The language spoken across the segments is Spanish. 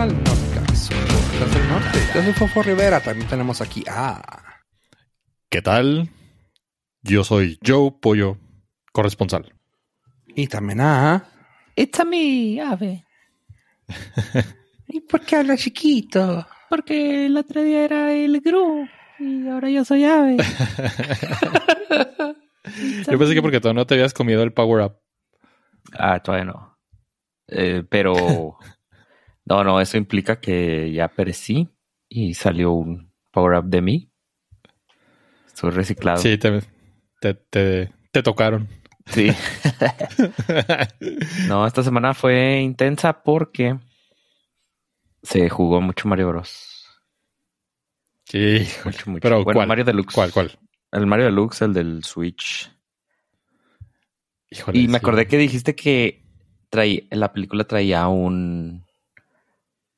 al Nordcast, Podcast del Norte. Yo soy Fofo Rivera, también tenemos aquí a... ¿Qué tal? Yo soy Joe Pollo, corresponsal. Y también a... It's a me, ave. ¿Y por qué habla chiquito? Porque el otro día era el Gru y ahora yo soy ave. Yo pensé que porque todavía no te habías comido el Power Up. Ah, todavía no. Eh, pero no, no, eso implica que ya perecí y salió un power up de mí. Estoy reciclado. Sí, te, te, te, te tocaron. Sí. no, esta semana fue intensa porque se jugó mucho Mario Bros. Sí, Mucho, mucho. pero Bueno, ¿cuál? Mario Deluxe. ¿Cuál, cuál? El Mario Deluxe, el del Switch. Híjole, Y me sí. acordé que dijiste que traía, la película traía un,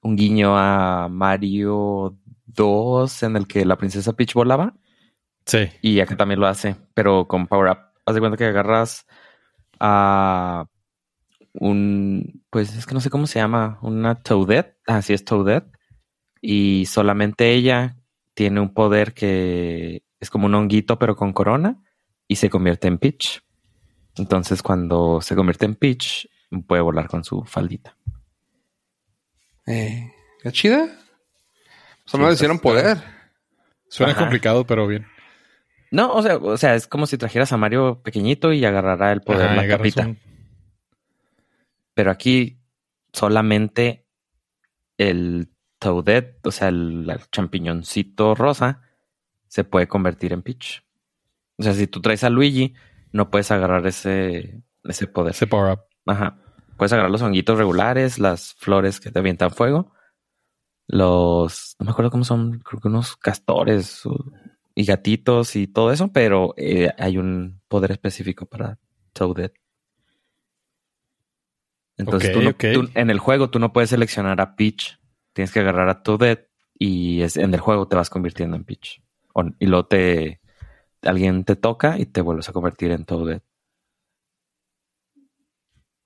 un guiño a Mario 2 en el que la princesa Peach volaba. Sí, Y acá también lo hace, pero con Power Up. Haz de cuenta que agarras a un, pues es que no sé cómo se llama, una Toadette. Así es Toadette. Y solamente ella tiene un poder que es como un honguito, pero con corona, y se convierte en Peach. Entonces, cuando se convierte en Peach, puede volar con su faldita. Eh, ¿Qué chida? Solo Sí, le hicieron poder. suena Ajá. complicado, pero bien. No, o sea, o sea, es como si trajeras a Mario pequeñito y agarrará el poder Ajá, la un- Pero aquí solamente el Toadette, o sea, el, el champiñoncito rosa, se puede convertir en Peach. O sea, si tú traes a Luigi, no puedes agarrar ese, ese poder. ese Power Up. Ajá. Puedes agarrar los honguitos regulares, las flores que te avientan fuego, los, no me acuerdo cómo son, creo que unos castores y gatitos y todo eso, pero eh, hay un poder específico para Toadette. Entonces tú no- tú- en el juego tú no puedes seleccionar a Peach, tienes que agarrar a Toadette y es, en el juego te vas convirtiendo en Peach. O- y luego te, alguien te toca y te vuelves a convertir en Toadette.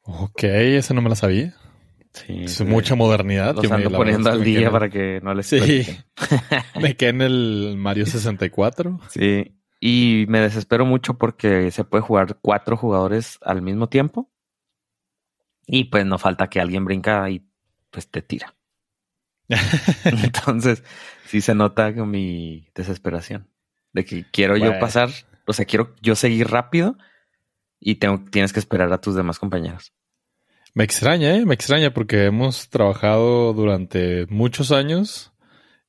Ok, esa no me la sabía. Sí, Es sí. mucha modernidad. Los que me- ando poniendo al día para que no les Sí. Me quedé en el Mario 64. Sí. Y me desespero mucho porque se puede jugar cuatro jugadores al mismo tiempo. Y pues no falta que alguien brinca y pues te tira. Entonces, sí se nota mi desesperación. De que quiero yo pasar, o sea, quiero yo seguir rápido y tengo, tienes que esperar a tus demás compañeros. Me extraña, ¿eh? Me extraña porque hemos trabajado durante muchos años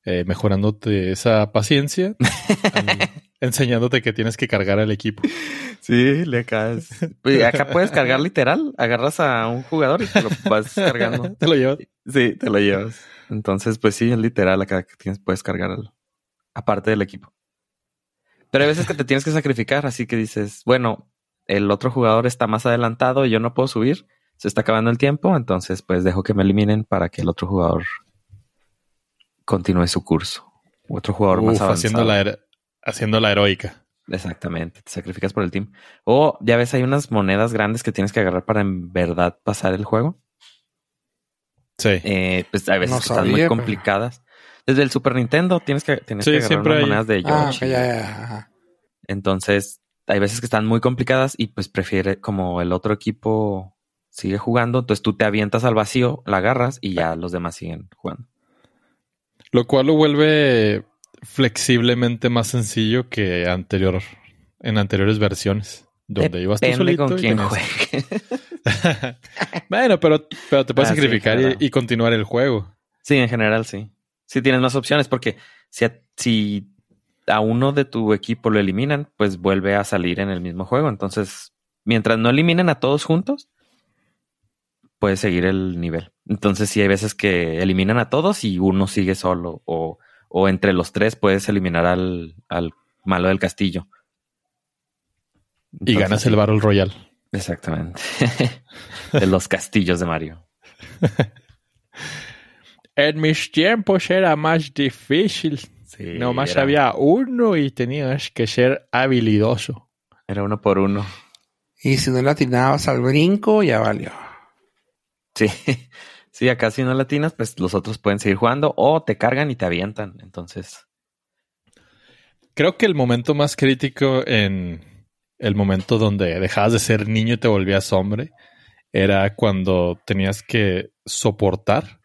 eh, mejorándote esa paciencia, en- enseñándote que tienes que cargar al equipo. Sí, le acá. Pues acá puedes cargar literal. Agarras a un jugador y te lo vas cargando. Te lo llevas. Sí, te lo llevas. Entonces, pues sí, es literal acá que tienes, puedes cargar al- aparte del equipo. Pero hay veces que te tienes que sacrificar, así que dices, bueno, el otro jugador está más adelantado y yo no puedo subir, se está acabando el tiempo, entonces pues dejo que me eliminen para que el otro jugador continúe su curso. Otro jugador más avanzado. haciendo la, haciendo la heroica. Exactamente, te sacrificas por el team. O ya ves, hay unas monedas grandes que tienes que agarrar para en verdad pasar el juego. Sí. Eh, pues hay veces No están muy pero- complicadas. Desde el Super Nintendo tienes que, tienes Sí, que agarrar unas hay- monedas de Ah, Yoshi. ok, ya, ya, ajá. Entonces, hay veces que están muy complicadas y pues prefiere, como el otro equipo sigue jugando, entonces tú te avientas al vacío, la agarras y ya los demás siguen jugando. Lo cual lo vuelve flexiblemente más sencillo que anterior, en anteriores versiones. Donde ibas tú solito con quién juegue. bueno, pero, pero te puedes Ah, sí, sacrificar y- continuar el juego. Sí, en general sí. Sí tienes más opciones porque si a uno de tu equipo lo eliminan, pues vuelve a salir en el mismo juego. Entonces, mientras no eliminen a todos juntos, puedes seguir el nivel. Entonces, sí hay veces que eliminan a todos y uno sigue solo o, o entre los tres puedes eliminar al, al malo del castillo. Y ganas el Battle Royale. Exactamente. de los castillos de Mario. En mis tiempos era más difícil. Sí, Nomás era- había uno y tenías que ser habilidoso. Era uno por uno. Y si no le atinabas al brinco, ya valió. Sí, Sí, acá si no latinas, pues los otros pueden seguir jugando o te cargan y te avientan. Entonces, Creo que el momento más crítico en el momento donde dejabas de ser niño y te volvías hombre era cuando tenías que soportar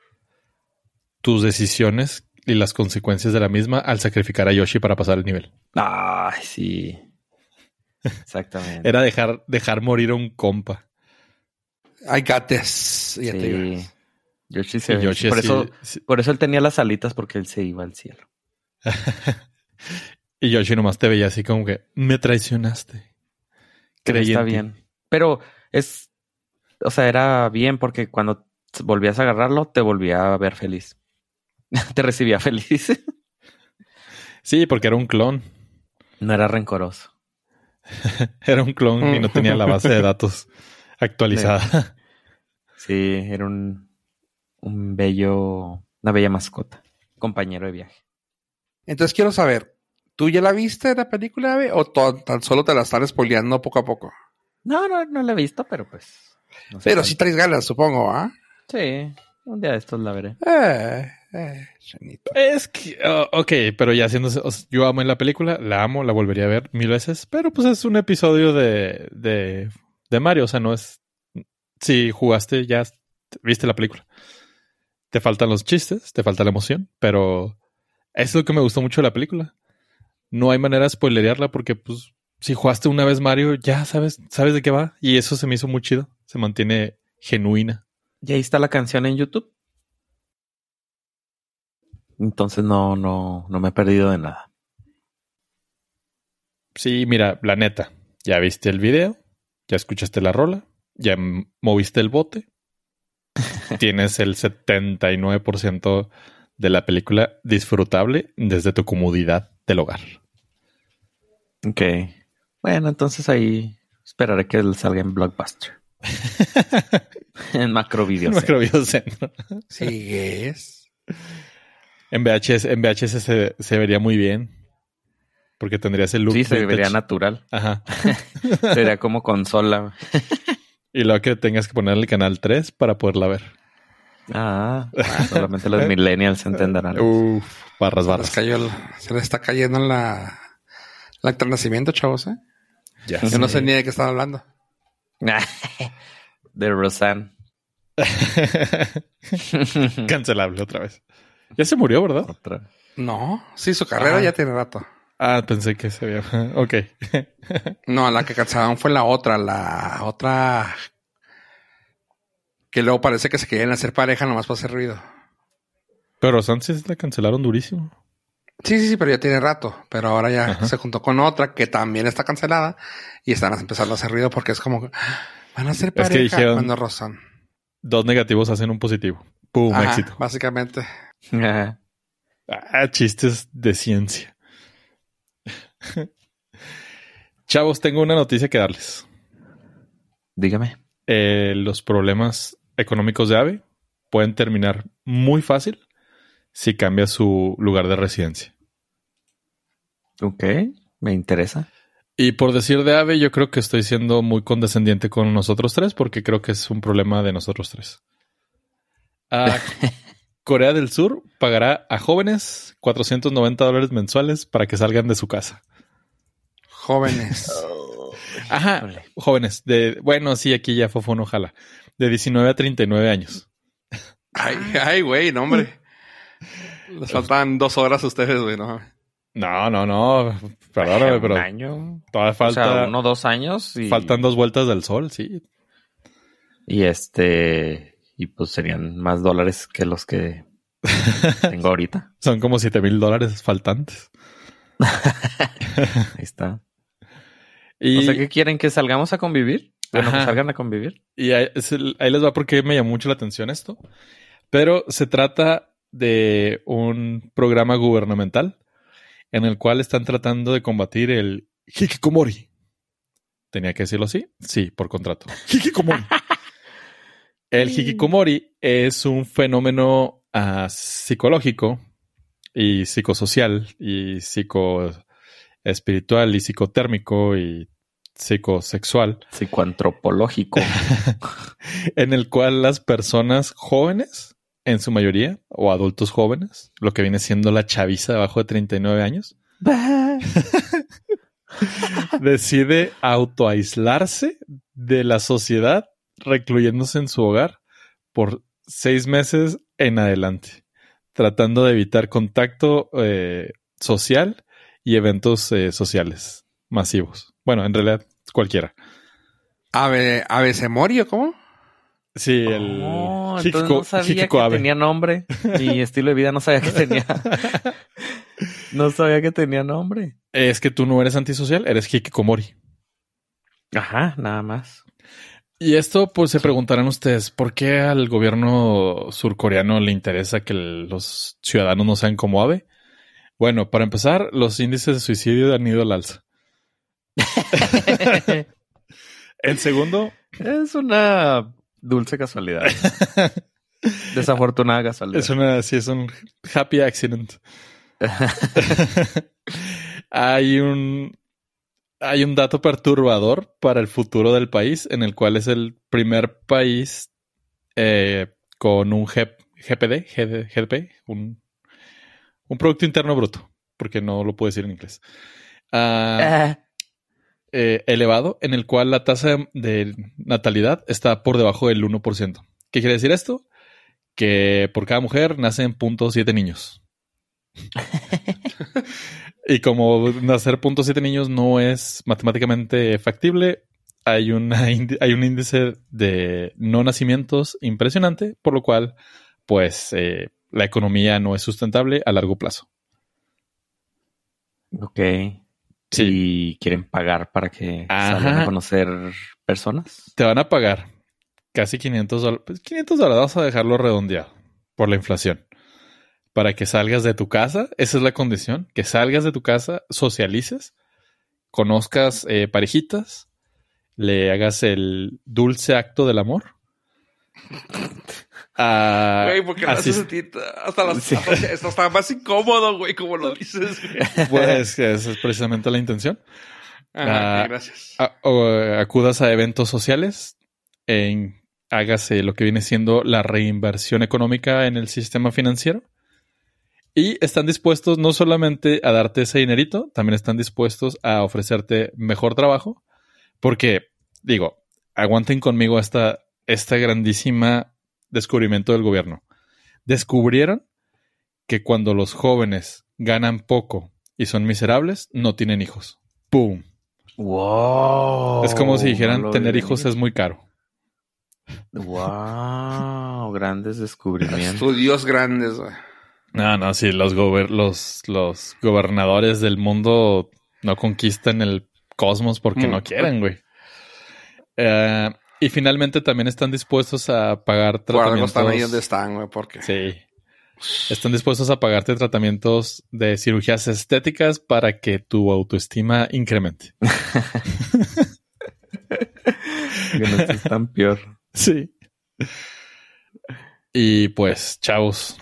tus decisiones y las consecuencias de la misma al sacrificar a Yoshi para pasar el nivel. ay, sí. Exactamente. Era dejar, dejar morir a un compa. I got this. Ya Sí. Yoshi se Y Yoshi por así- eso, sí. por eso él tenía las alitas porque él se iba al cielo. y Yoshi nomás te veía así como que me traicionaste. Creí está en ti". bien. Pero es, o sea, era bien porque cuando volvías a agarrarlo, te volvía a ver feliz. te recibía feliz. Sí, porque era un clon. no era rencoroso. Era un clon y no tenía la base de datos actualizada. Sí, era un, un bello, una bella mascota. Compañero de viaje. Entonces quiero saber, ¿tú ya la viste la película, Ave? ¿O tan solo te la están spoileando poco a poco? No, no, no la he visto, pero pues. no sé Pero sí traes ganas, supongo, ¿ah? Sí, un día de estos la veré. Eh, eh. Es que, oh, ok, pero ya haciéndose, o sea, yo amo en la película, la amo, la volvería a ver mil veces, pero pues es un episodio de, de, de Mario, o sea, no es, si jugaste, ya viste la película. Te faltan los chistes, te falta la emoción, pero es lo que me gustó mucho de la película. No hay manera de spoilerearla porque, pues, si jugaste una vez Mario, ya sabes, sabes de qué va, y eso se me hizo muy chido, se mantiene genuina. Y ahí está la canción en YouTube. Entonces no, no, no me he perdido de nada. Sí, mira, la neta, ya viste el video, ya escuchaste la rola, ya moviste el bote, tienes el 79% de la película disfrutable desde tu comodidad del hogar. Ok. Bueno, entonces ahí esperaré que salga en Blockbuster. en Macro Video. En Macrovideocentro. Sigues. En VHS, en VHS se, se vería muy bien. Porque tendrías el look. Sí, se vintage. vería natural. Ajá. Sería como consola. Y luego que tengas que ponerle el canal 3 para poderla ver. Ah, solamente los millennials entenderán. Uf, barras, Se les, barras. cayó el- se les está cayendo la, de nacimiento, chavos, ¿eh? Ya Yo no sé. sé ni de qué están hablando. De Roseanne. Cancelable otra vez. Ya se murió, ¿verdad? Otra. No, sí, su carrera Ah. ya tiene rato. Ah, pensé que se había. Ok. No, la que cancelaron fue la otra, la otra que luego parece que se querían hacer pareja nomás para hacer ruido. Pero Sánchez la cancelaron durísimo. Sí, sí, sí, pero ya tiene rato. Pero ahora ya Ajá. se juntó con otra que también está cancelada y están empezando a hacer ruido porque es como "Ah, van a ser Es que pareja dijeron- cuando rozan. Dos negativos hacen un positivo. ¡Pum! Ajá, Éxito. Básicamente. Ah, Ah, chistes de ciencia. Chavos, tengo una noticia que darles. Dígame. Eh, los problemas económicos de AVE pueden terminar muy fácil si cambia su lugar de residencia. Ok, me interesa. Y por decir de AVE, yo creo que estoy siendo muy condescendiente con nosotros tres porque creo que es un problema de nosotros tres. Ah, Corea del Sur pagará a jóvenes 490 dólares mensuales para que salgan de su casa. Jóvenes. Ajá, Híjole. jóvenes de, bueno, sí, aquí ya fue ojalá, de 19 a 39 años. ay, ay, güey, no, hombre. Les faltan dos horas a ustedes, güey, no. No, no, no, perdóname, Un pero año. todavía O falta, sea, uno, dos años. Y, faltan dos vueltas del sol, sí. Y este. Y pues serían más dólares que los que tengo ahorita. Son como 7 mil dólares faltantes. Ahí está. Y, O sea, ¿qué quieren? ¿Que salgamos a convivir? Bueno, que Ajá. salgan a convivir. y ahí, ahí les va porque me llamó mucho la atención esto. Pero se trata de un programa gubernamental en el cual están tratando de combatir el hikikomori. ¿Tenía que decirlo así? Sí, por contrato. Hikikomori. el hikikomori es un fenómeno ah, psicológico y psicosocial y psicoespiritual y psicotérmico y psicosexual Psicoantropológico. en el cual las personas jóvenes, en su mayoría, o adultos jóvenes, lo que viene siendo la chaviza abajo de 39 años, decide autoaislarse de la sociedad, recluyéndose en su hogar por seis meses en adelante, tratando de evitar contacto eh, social y eventos eh, sociales masivos. Bueno, en realidad, cualquiera. Ave, Ave Semorio, ¿cómo? Sí, el Oh, entonces Hikiko- no sabía Hikiko que Abe. tenía nombre. Mi estilo de vida no sabía que tenía. no sabía que tenía nombre. Es que tú no eres antisocial, eres hikikomori. Ajá, nada más. Y esto, pues se preguntarán ustedes, ¿por qué al gobierno surcoreano le interesa que el- los ciudadanos no sean como ave? Bueno, para empezar, los índices de suicidio han ido al alza. En segundo, es una dulce casualidad. Desafortunada casualidad. es una, sí, es un happy accident. hay un, hay un dato perturbador para el futuro del país, en el cual es el primer país eh, con un G- GPD, GD GDP, un, un Producto Interno Bruto, porque no lo puedo decir en inglés. Ah, Ah, eh, elevado, en el cual la tasa de, de natalidad está por debajo del 1%. ¿Qué quiere decir esto? Que por cada mujer nacen .7 niños. y como nacer .7 niños no es matemáticamente factible, hay, una hay un índice de no nacimientos impresionante, por lo cual, pues, eh, la economía no es sustentable a largo plazo. ok. Sí. ¿Y quieren pagar para que Ajá. salgan a conocer personas? Te van a pagar casi 500 dólares. Pues 500 dólares, vamos a dejarlo redondeado por la inflación. Para que salgas de tu casa, esa es la condición, que salgas de tu casa, socialices, conozcas eh, parejitas, le hagas el dulce acto del amor. Ah, Güey, porque así sentir hasta, las, Sí. hasta- más incómodo, güey, como lo dices. güey. pues esa es precisamente la intención. Ajá, Ah, gracias. a- o, acudas a eventos sociales, en, hágase lo que viene siendo la reinversión económica en el sistema financiero. Y están dispuestos no solamente a darte ese dinerito, también están dispuestos a ofrecerte mejor trabajo. Porque, digo, aguanten conmigo esta, esta grandísima descubrimiento del gobierno. Descubrieron que cuando los jóvenes ganan poco y son miserables, no tienen hijos. ¡Pum! Wow. Es como si dijeran No tener hijos es muy caro. Wow, grandes descubrimientos. Estudios grandes, güey. No, no, sí, los, gober- los, los gobernadores del mundo no conquistan el cosmos porque Mm. no quieren, güey. Eh, y finalmente también están dispuestos a pagar Por algo tratamientos. están ahí donde están, güey, porque... Sí. Están dispuestos a pagarte tratamientos de cirugías estéticas para que tu autoestima incremente. Que no estés tan peor. Sí. Y pues, chavos,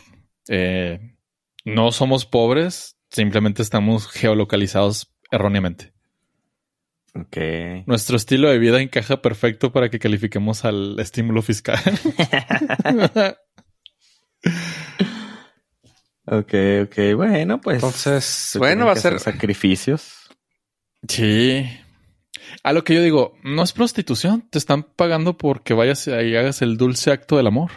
eh, no somos pobres, simplemente estamos geolocalizados erróneamente. Ok. Nuestro estilo de vida encaja perfecto para que califiquemos al estímulo fiscal. Ok, ok. Bueno, pues. Entonces, bueno, va a ser... sacrificios. sí. A lo que yo digo, no es prostitución, te están pagando porque vayas y hagas el dulce acto del amor.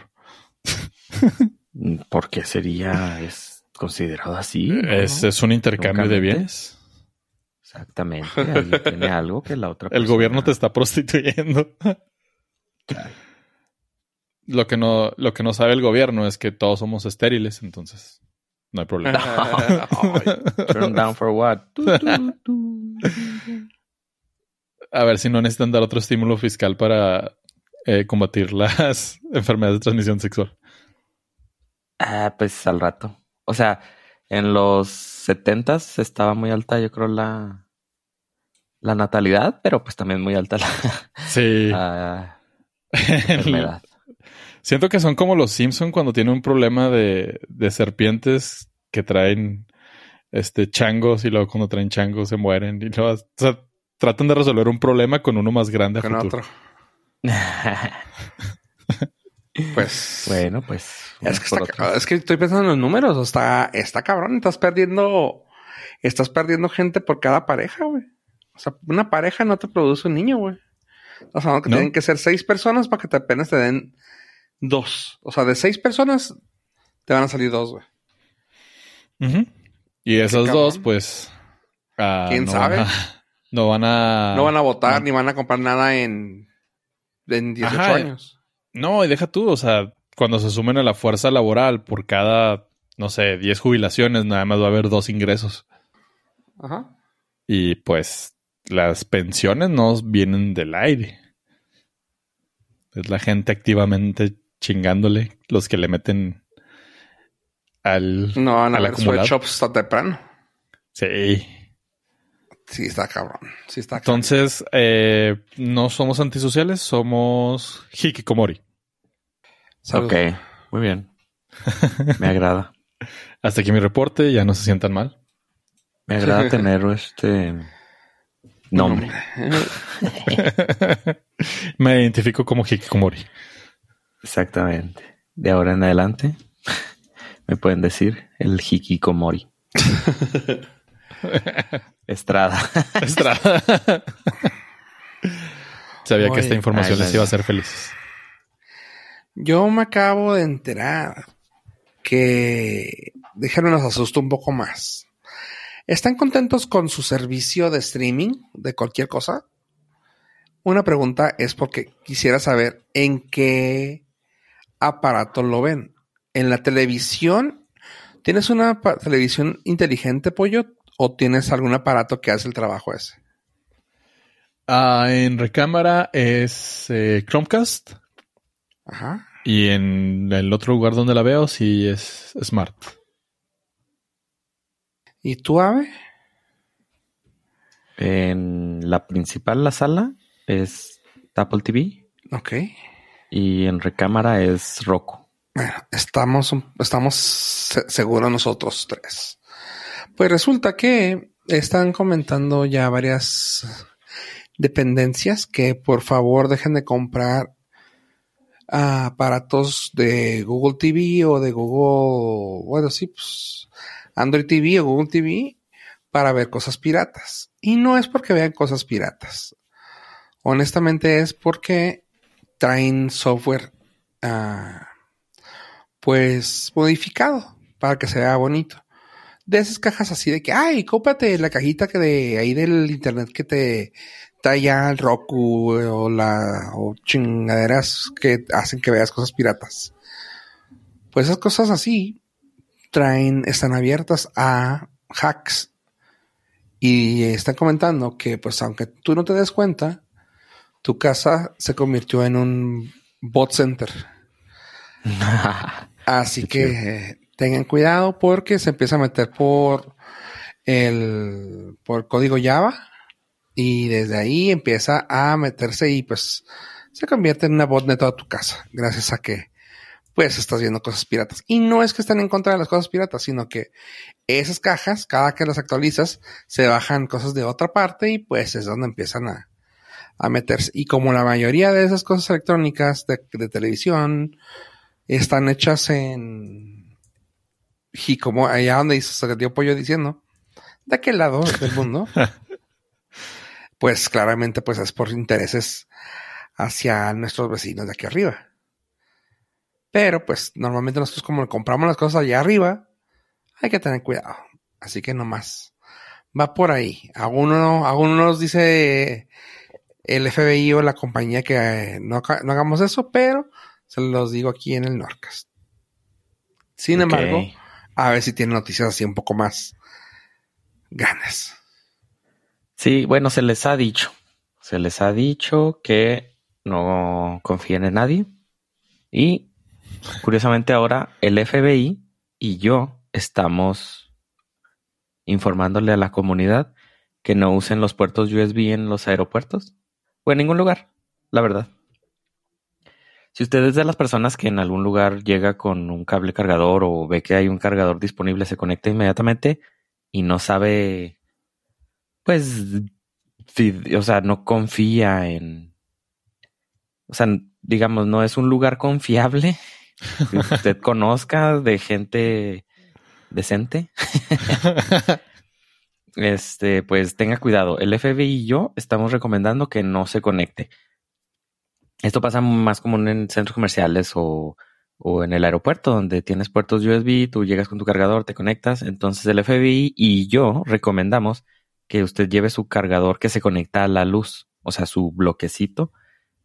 ¿Por qué sería es considerado así? ¿no? Es, es un intercambio de bienes. Exactamente. Ahí tiene algo que la otra El persona- gobierno te está prostituyendo. Lo que no, lo que no sabe el gobierno es que todos somos estériles, entonces no hay problema. Turn down for what? A ver si no necesitan dar otro estímulo fiscal para eh, combatir las enfermedades de transmisión sexual. Ah, pues al rato. O sea, en los setentas estaba muy alta, yo creo, la, la natalidad, pero pues también muy alta la, Sí. la enfermedad. Siento que son como los Simpson cuando tienen un problema de, de serpientes que traen este changos y luego cuando traen changos se mueren y luego o sea, tratan de resolver un problema con uno más grande a Con futuro. otro. Pues. bueno, pues. Es que, está- es que estoy pensando en los números. Está, está cabrón. Estás perdiendo. Estás perdiendo gente por cada pareja, güey. O sea, una pareja no te produce un niño, güey. O sea, que ¿No? tienen que ser seis personas para que te apenas te den dos. O sea, de seis personas te van a salir dos, güey. Ujú. Y esos cabrón. dos, pues. ah, ¿Quién no sabe? Van a, no van a. no van a votar no. ni van a comprar nada en, en 18 Ajá. años. No, y deja tú, o sea, cuando se sumen a la fuerza laboral por cada, no sé, 10 jubilaciones, nada más va a haber dos ingresos. Ajá. Y pues las pensiones no vienen del aire. Es la gente activamente chingándole, los que le meten al... No van a al sweatshops tan temprano. Sí. Sí, está cabrón. Sí, está cabrón. Entonces, eh, no somos antisociales, somos hikikomori. Salud. Ok, muy bien. Me agrada. Hasta aquí mi reporte, ya no se sientan mal. Me agrada tener este nombre. Me identifico como hikikomori. Exactamente. De ahora en adelante me pueden decir el Hikikomori. Estrada. Estrada. Sabía que esta información ay, les iba a hacer felices. Yo me acabo de enterar que déjenme nos asusto un poco más. ¿Están contentos con su servicio de streaming de cualquier cosa? Una pregunta es porque quisiera saber en qué aparato lo ven. ¿En la televisión? ¿Tienes una televisión inteligente, pollo? ¿O tienes algún aparato que hace el trabajo ese? Ah, en recámara es eh, Chromecast Ajá. y en el otro lugar donde la veo sí es Smart. ¿Y tú, Ave? En la principal, la sala, es Apple TV Ok. y en recámara es Roku. Bueno, estamos, estamos se- seguros nosotros tres. Pues resulta que están comentando ya varias dependencias que por favor dejen de comprar ah, aparatos de Google TV o de Google, bueno, sí, pues Android TV o Google TV para ver cosas piratas. Y no es porque vean cosas piratas. Honestamente es porque traen software ah, pues modificado para que se vea bonito. De esas cajas así de que, ay, cómprate la cajita que de ahí del internet que te trae ya el Roku eh, o la o chingaderas que hacen que veas cosas piratas. Pues esas cosas así traen, están abiertas a hacks. Y están comentando que, pues, aunque tú no te des cuenta, tu casa se convirtió en un bot center. Así que tengan cuidado porque se empieza a meter por el por código Java y desde ahí empieza a meterse y pues se convierte en una botnet toda tu casa gracias a que pues estás viendo cosas piratas. Y no es que estén en contra de las cosas piratas sino que esas cajas cada que las actualizas se bajan cosas de otra parte y pues es donde empiezan a, a meterse. Y como la mayoría de esas cosas electrónicas de, de televisión están hechas en y como allá donde se dio pollo diciendo de aquel lado del mundo pues claramente pues es por intereses hacia nuestros vecinos de aquí arriba pero pues normalmente nosotros como compramos las cosas allá arriba hay que tener cuidado así que nomás va por ahí aún no aún no nos dice el FBI o la compañía que eh, no, hagamos eso pero se los digo aquí en el Norcast. Sin embargo, a ver si tienen noticias así un poco más ganas. Sí, bueno, se les ha dicho. Se les ha dicho que no confíen en nadie. Y curiosamente ahora el FBI y yo estamos informándole a la comunidad que no usen los puertos USB en los aeropuertos o en ningún lugar, la verdad. Si usted es de las personas que en algún lugar llega con un cable cargador o ve que hay un cargador disponible, se conecta inmediatamente y no sabe, pues, o sea, no confía en, o sea, digamos, no es un lugar confiable que usted conozca de gente decente. Este, pues tenga cuidado. El FBI y yo estamos recomendando que no se conecte. Esto pasa más común en centros comerciales o, o en el aeropuerto, donde tienes puertos USB, tú llegas con tu cargador, te conectas. Entonces el FBI y yo recomendamos que usted lleve su cargador que se conecta a la luz, o sea, su bloquecito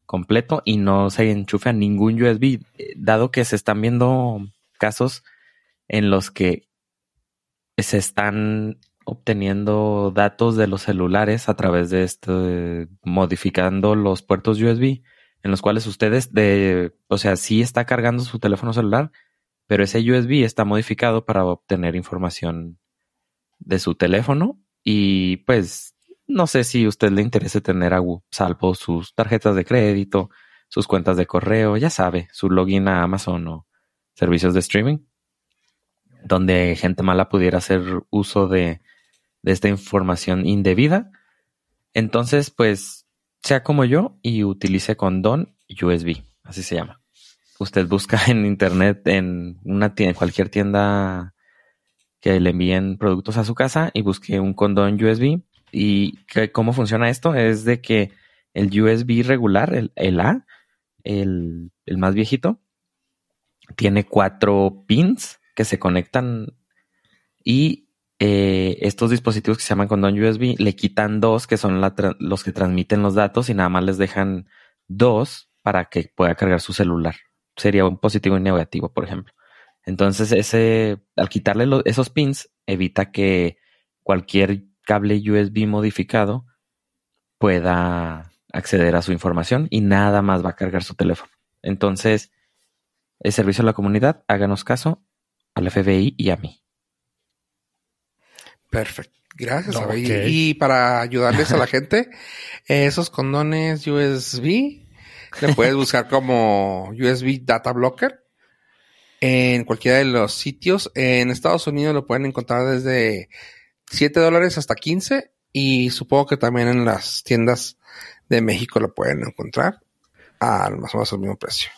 completo y no se enchufe a ningún USB, eh, dado que se están viendo casos en los que se están obteniendo datos de los celulares a través de este, modificando los puertos USB, en los cuales ustedes de, o sea, sí está cargando su teléfono celular, pero ese USB está modificado para obtener información de su teléfono y pues no sé si a usted le interese tener a salvo sus tarjetas de crédito, sus cuentas de correo, ya sabe, su login a Amazon o servicios de streaming, donde gente mala pudiera hacer uso de, de esta información indebida. Entonces, pues, sea como yo y utilice condón USB, así se llama. Usted busca en internet, en una tienda, en cualquier tienda que le envíen productos a su casa y busque un condón USB. ¿Y cómo funciona esto? Es de que el USB regular, el, el A, el, el más viejito, tiene cuatro pins que se conectan y eh, estos dispositivos que se llaman condón USB le quitan dos que son los que transmiten los datos y nada más les dejan dos para que pueda cargar su celular. Sería un positivo y negativo, por ejemplo. Entonces, ese, al quitarle esos pins, evita que cualquier cable USB modificado pueda acceder a su información y nada más va a cargar su teléfono. Entonces, el servicio a la comunidad, háganos caso al FBI y a mí. Perfecto. Gracias, Ok. Abe. Y, y para ayudarles a la gente, esos condones USB, le puedes buscar como USB Data Blocker en cualquiera de los sitios. En Estados Unidos lo pueden encontrar desde 7 dólares hasta 15 y supongo que también en las tiendas de México lo pueden encontrar al más o menos al mismo precio.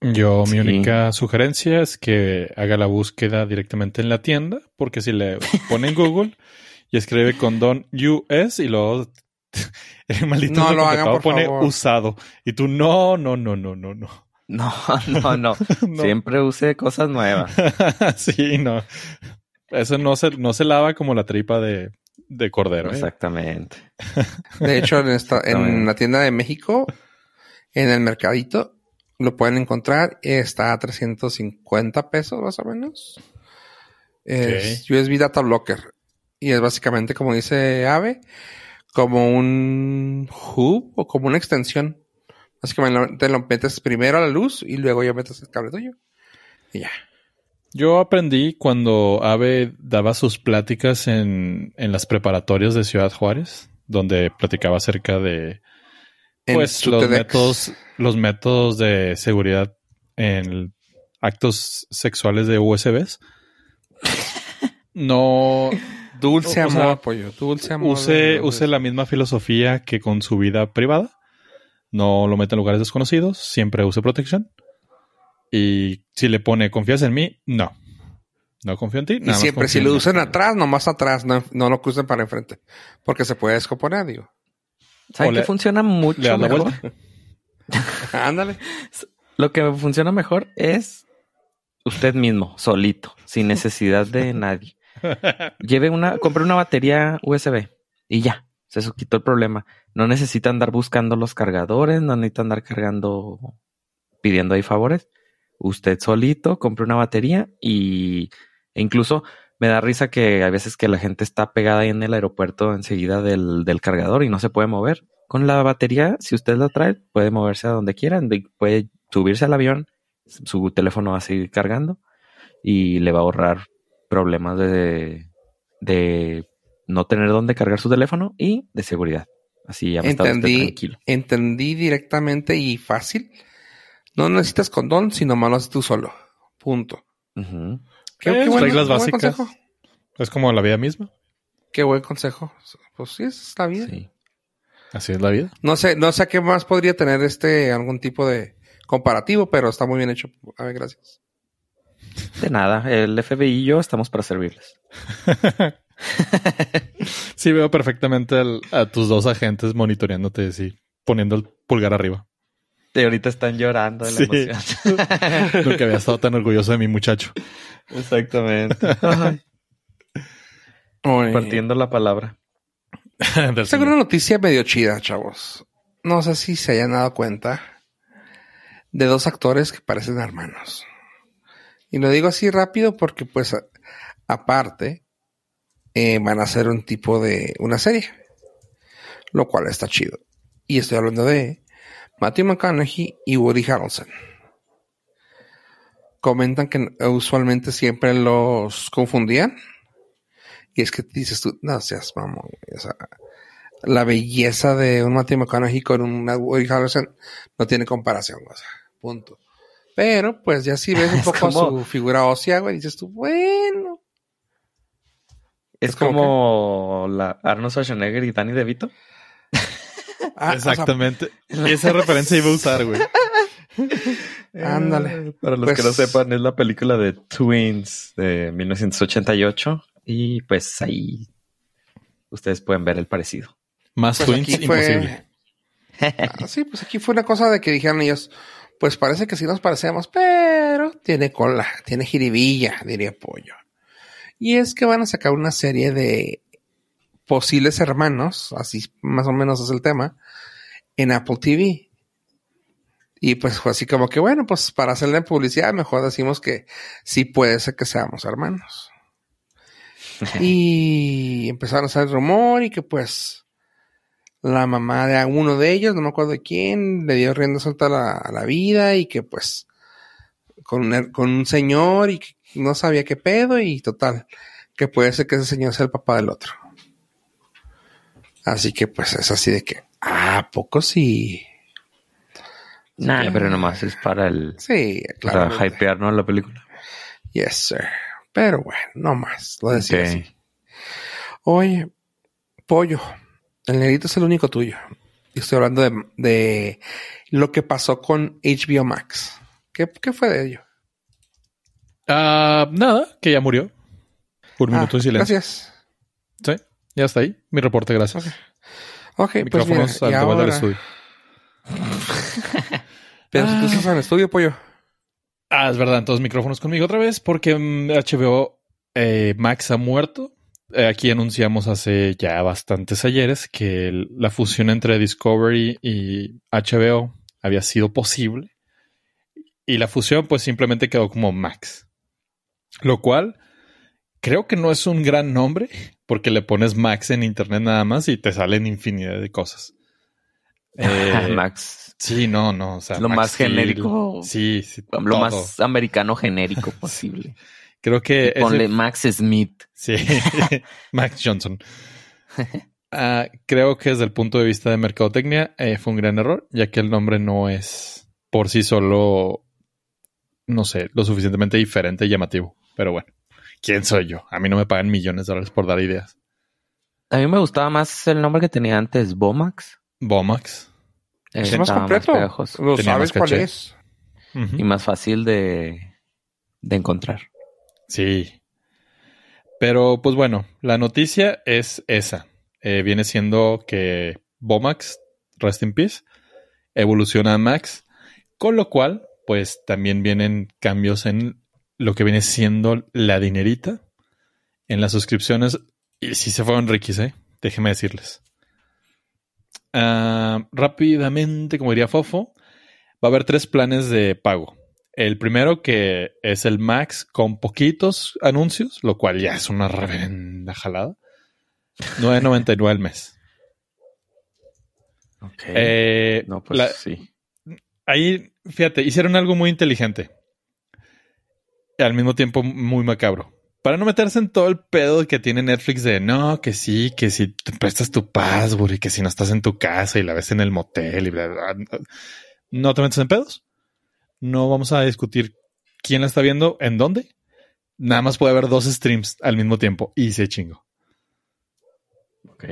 Yo, mi Sí. única sugerencia es que haga la búsqueda directamente en la tienda, porque si le pone en Google y escribe condón US y luego el maldito No lo hagan, por pone favor. usado y tú no, no, no, no, no, no. No, no, no. No. Siempre use cosas nuevas. sí, no. Eso no se, no se lava como la tripa de, de cordero. ¿eh? Exactamente. De hecho, en, esta, en la tienda de México, en el mercadito, lo pueden encontrar. Está a 350 pesos más o menos. Es USB Data Blocker. Y es básicamente, como dice Ave, como un hub o como una extensión. Básicamente te lo metes primero a la luz y luego ya metes el cable tuyo. Y ya. Yo aprendí cuando Ave daba sus pláticas en, en las preparatorias de Ciudad Juárez, donde platicaba acerca de pues los TEDx. métodos, los métodos de seguridad en actos sexuales de USBs. No Dulce o amor, sea. Dulce amor. use, use la misma filosofía que con su vida privada. No lo meta en lugares desconocidos. Siempre use protección. Y si le pone confías en mí, no. No confío en ti. Y nada siempre, si lo usan atrás, nomás atrás, no, no lo crucen para enfrente. Porque se puede descomponer, digo. ¿Saben le- funciona mucho mejor? vuelta. Ándale. Lo que funciona mejor es usted mismo, solito, sin necesidad de nadie. Lleve una, compre una batería USB y ya, se quitó el problema. No necesita andar buscando los cargadores, no necesita andar cargando, pidiendo ahí favores. Usted solito compre una batería y e incluso me da risa que a veces que la gente está pegada ahí en el aeropuerto enseguida del, del cargador y no se puede mover. Con la batería, si usted la trae, puede moverse a donde quiera, de- puede subirse al avión, su teléfono va a seguir cargando y le va a ahorrar problemas de, de no tener dónde cargar su teléfono y de seguridad. Así ya me está usted Entendí, tranquilo. entendí directamente y fácil. No necesitas condón, sino más lo haces tú solo. Punto. Qué, Eh, qué buen- reglas qué buen básicas. consejo. Es como la vida misma. Qué buen consejo. Pues sí, es la vida. Sí. Así es la vida. No sé, no sé a qué más podría tener este algún tipo de comparativo, pero está muy bien hecho. A ver, gracias. De nada, el FBI y yo estamos para servirles. Sí, veo perfectamente a tus dos agentes monitoreándote así, poniendo el pulgar arriba. Y ahorita están llorando de la Sí. emoción. Nunca había estado tan orgulloso de mi muchacho. Exactamente. Ay, partiendo la palabra. Tengo una noticia medio chida, chavos. No sé si se hayan dado cuenta de dos actores que parecen hermanos. Y lo digo así rápido porque, pues, a- aparte, eh, van a hacer un tipo de una serie, lo cual está chido. Y estoy hablando de Matthew McConaughey y Woody Harrelson. Comentan que usualmente siempre los confundían. Y es que dices tú, no seas mamón, güey, o sea, la belleza de un Matthew McConaughey con un Woody Harrelson no tiene comparación, o sea, punto. Pero, pues ya si ves un poco como- su figura ósea, güey, dices tú, bueno. Es Es como como la Arnold Schwarzenegger y Danny DeVito. Ah, o sea, Exactamente. Esa referencia iba a usar, güey. Ándale. Para los Pues- que no sepan, es la película de Twins de 1988. Y pues ahí ustedes pueden ver el parecido. Más pues twins, fue- imposible. Ah, sí, pues aquí fue una cosa de que dijeron ellos, pues parece que sí nos parecemos, pero tiene cola, tiene jiribilla, diría Pollo. Y es que van a sacar una serie de posibles hermanos, así más o menos es el tema, en Apple TV. Y pues fue así como que, bueno, pues para hacerle publicidad, mejor decimos que sí puede ser que seamos hermanos. y empezaron a hacer el rumor y que pues la mamá de uno de ellos, no me acuerdo de quién, le dio rienda suelta a la, a la vida y que pues con un, con un señor y que no sabía qué pedo y total, que puede ser que ese señor sea el papá del otro. Así que pues es así de que, ah, poco sí. Nah, pero nomás es para el Sí, para claro. hypearnos la película. Yes, sir. Pero bueno, no más, lo decía Ok. así. Oye, pollo, el negrito es el único tuyo. Y estoy hablando de, de lo que pasó con HBO Max. ¿Qué, qué fue de ello? Ah, nada, que ya murió. Un Ah, minuto de silencio. Gracias. Sí, ya está ahí. Mi reporte, gracias. Ok, pues mira, Micrófonos al del estudio. pero si tú estás en el estudio, pollo. Ah, es verdad. Entonces, micrófonos conmigo otra vez porque mm, HBO eh, Max ha muerto. Eh, aquí anunciamos hace ya bastantes ayeres que el- la fusión entre Discovery y HBO había sido posible. Y la fusión pues simplemente quedó como Max. Lo cual creo que no es un gran nombre porque le pones Max en internet nada más y te salen infinidad de cosas. Eh, Max. Sí, no, no. O sea, Lo Max más genérico. Sí, sí. Lo todo. más americano genérico posible. Creo que Ponle Max Smith. Sí, Max Johnson. Ah, creo que desde el punto de vista de mercadotecnia eh, fue un gran error, ya que el nombre no es por sí solo, no sé, lo suficientemente diferente y llamativo. Pero bueno, ¿quién soy yo? A mí no me pagan millones de dólares por dar ideas. A mí me gustaba más el nombre que tenía antes, Bomax. Bomax. Eh, Es más completo. Lo Tenía sabes cuál es. Y más fácil de, de encontrar. Sí. Pero pues bueno, la noticia es esa. Eh, viene siendo que Bomax, Rest in Peace, evoluciona a Max, con lo cual pues también vienen cambios en lo que viene siendo la dinerita en las suscripciones. Y si se fueron riquis, ¿eh? Déjenme decirles. Ah, rápidamente, como diría Fofo, va a haber tres planes de pago. El primero que es el Max con poquitos anuncios, lo cual ya es una reverenda jalada. 9.99 al mes. Ok. Eh, no, pues la- sí. ahí, fíjate, hicieron algo muy inteligente. Al mismo tiempo muy macabro. Para no meterse en todo el pedo que tiene Netflix de no, que sí, que si te prestas tu password y que si no estás en tu casa y la ves en el motel y bla, bla, bla. No te metes en pedos. No vamos a discutir quién la está viendo, en dónde. Nada más puede haber dos streams al mismo tiempo y se chingo. Ok.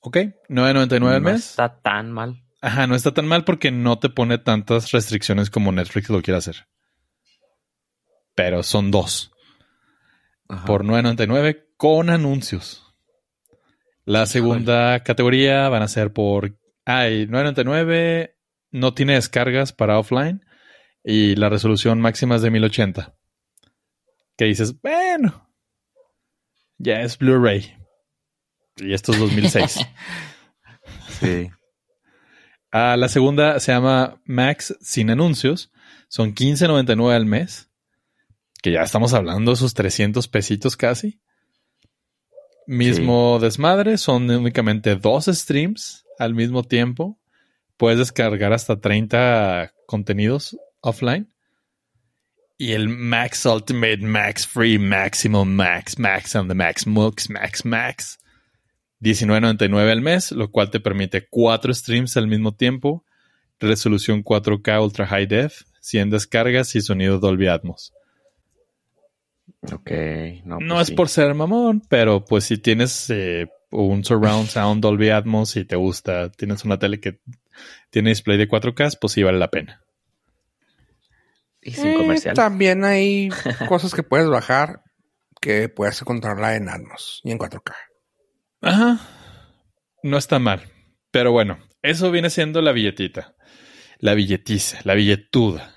Ok, 9.99 al no mes. está tan mal. Ajá, no está tan mal porque no te pone tantas restricciones como Netflix lo quiere hacer. Pero son dos. Ajá. Por 9.99 con anuncios. La segunda categoría van a ser por... Ay, 9.99 no tiene descargas para offline y la resolución máxima es de 1080. Que dices, bueno, ya es Blu-ray. Y esto es 2006. Sí. Ah, la segunda se llama Max sin anuncios. Son 15.99 al mes. Que ya estamos hablando de sus 300 pesitos casi. Mismo desmadre. Son únicamente dos streams al mismo tiempo. Puedes descargar hasta 30 contenidos offline. Y el Max Ultimate, Max Free, Maximum Max, Max on the Max, Mux, Max, Max. 19.99 al mes, lo cual te permite cuatro streams al mismo tiempo, resolución 4K Ultra High Def, 100 descargas y sonido Dolby Atmos. Ok. No, No pues es sí. por ser mamón, pero pues si tienes eh, un surround sound Dolby Atmos y te gusta, tienes una tele que tiene display de 4K, pues sí vale la pena. Y sin Eh, comercial. También hay cosas que puedes bajar que puedes controlar en Atmos y en 4K. Ajá. No está mal. Pero bueno, eso viene siendo la billetita. La billetiza, la billetuda.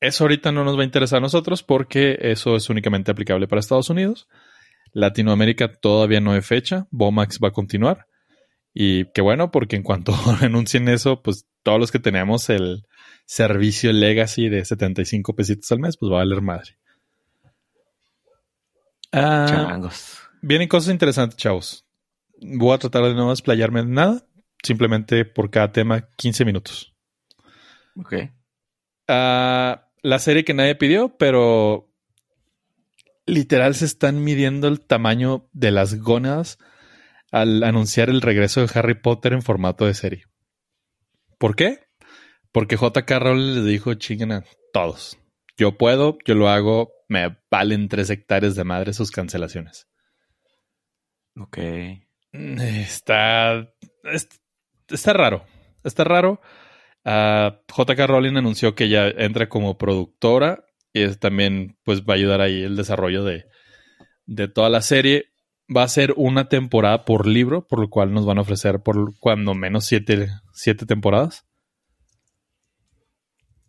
Eso ahorita no nos va a interesar a nosotros porque eso es únicamente aplicable para Estados Unidos. Latinoamérica todavía no hay fecha. Bomax va a continuar. Y qué bueno, porque en cuanto anuncien eso, pues todos los que tenemos el servicio Legacy de 75 pesitos al mes, pues va a valer madre. Ah. Vienen cosas interesantes, chavos. Voy a tratar de no desplayarme en nada. Simplemente por cada tema, 15 minutos. Ok. Ah, la serie que nadie pidió, pero literal se están midiendo el tamaño de las gónadas al anunciar el regreso de Harry Potter en formato de serie. ¿Por qué? Porque JK Rowling les dijo, chinguen a todos. Yo puedo, yo lo hago, me valen tres hectáreas de madre sus cancelaciones. Ok. Está. es- Está raro. Está raro. Ah, JK Rowling anunció que ella entra como productora y es también pues va a ayudar ahí el desarrollo de, de toda la serie. Va a ser una temporada por libro, por lo cual nos van a ofrecer por cuando menos siete, siete temporadas.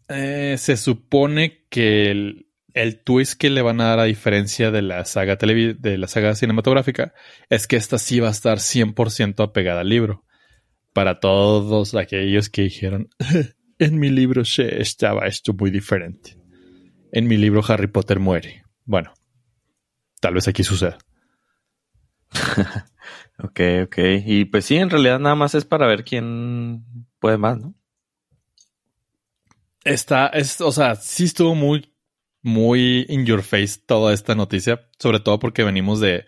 Eh, se supone que el, el twist que le van a dar a diferencia de la saga de la saga cinematográfica es que esta sí va a estar 100% apegada al libro. Para todos aquellos que dijeron, en mi libro se estaba esto muy diferente. En mi libro Harry Potter muere. Bueno, tal vez aquí suceda. Ok, ok. Y pues sí, en realidad nada más es para ver quién puede más, ¿no? Está, es, o sea, sí estuvo muy, muy in your face toda esta noticia, sobre todo porque venimos de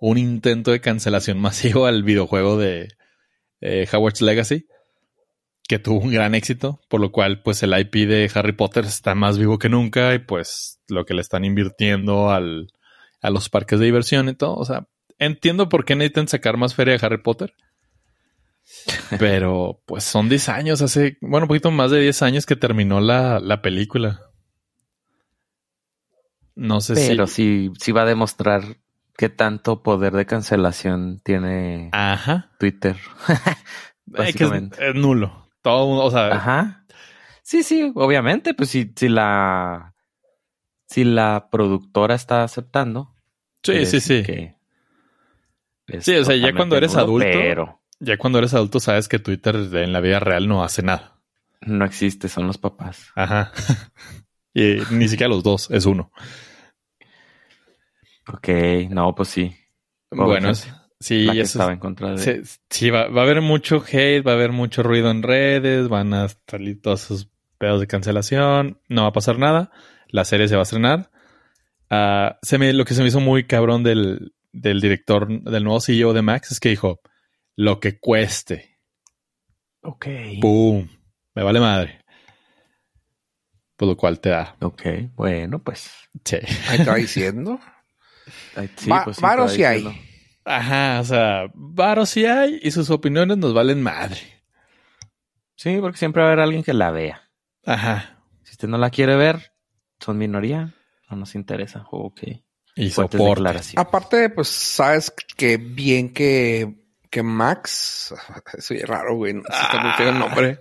un intento de cancelación masivo al videojuego de eh, Howard's Legacy, que tuvo un gran éxito, por lo cual pues el IP de Harry Potter está más vivo que nunca y pues lo que le están invirtiendo al, a los parques de diversión y todo, o sea, entiendo por qué necesitan sacar más feria de Harry Potter. Pero pues son 10 años, hace, bueno, un poquito más de 10 años que terminó la, la película. No sé Pero si... sí, sí va a demostrar qué tanto poder de cancelación tiene Ajá. Twitter. Eh, es, nulo. Todo, o sea, Ajá. Sí, sí, obviamente, pues si, si la si la productora está aceptando. sí, sí, sí. Sí, o sea, ya cuando eres nulo, adulto- Pero Ya cuando eres adulto sabes que Twitter en la vida real no hace nada. no existe, son los papás. Ajá. y ni siquiera los dos, es uno. Ok, no, pues sí. Bueno, sí, eso estaba en contra de. Sí, sí, va, va a haber mucho hate, va a haber mucho ruido en redes, van a salir todos esos pedos de cancelación, no va a pasar nada, la serie se va a estrenar. Ah, se me, lo que se me hizo muy cabrón del, del director, del nuevo CEO de Max, es que dijo, lo que cueste, Ok. ¡boom! Me vale madre. Por lo cual te da. Ok, bueno, pues. Sí. Ahí está diciendo. ay, sí, Va- pues sí, varo por ahí sí hay. Ajá, o sea, varo sí hay y sus opiniones nos valen madre. Sí, porque siempre va a haber alguien que la vea. Ajá. Si usted no la quiere ver, son minoría, no nos interesa. Ok. Y declaraciones. Aparte, pues sabes que bien que, que Max, eso es raro, güey, no sé si te refiero el nombre.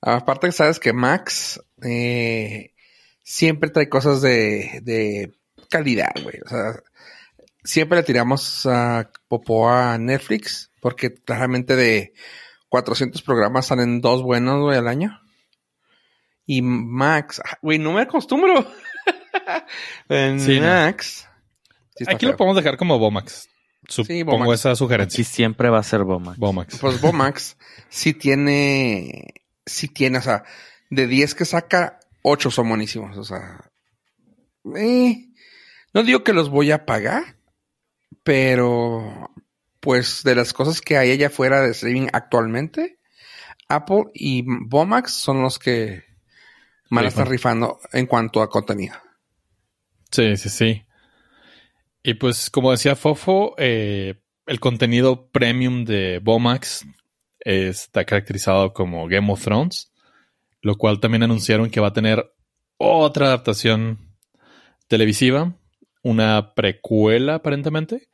Aparte sabes que Max eh, siempre trae cosas de, de calidad, güey. O sea, siempre le tiramos a popó a Netflix porque claramente de 400 programas salen dos buenos, güey, al año. Y Max, ah, güey, no me acostumbro. en Sí, no. Max. sí Aquí lo podemos dejar como Bomax. Supongo Bomax. esa sugerencia. siempre va a ser Boma. Bomax. Pues Bomax sí tiene, sí tiene, o sea, de 10 que saca, 8 son buenísimos, o sea, eh, no digo que los voy a pagar, pero pues de las cosas que hay allá afuera de streaming actualmente, Apple y Bomax son los que van a estar Rifan. rifando en cuanto a contenido. Sí, sí, sí. Y pues, como decía Fofo, eh, el contenido premium de Bomax está caracterizado como Game of Thrones, lo cual también anunciaron que va a tener otra adaptación televisiva, una precuela aparentemente,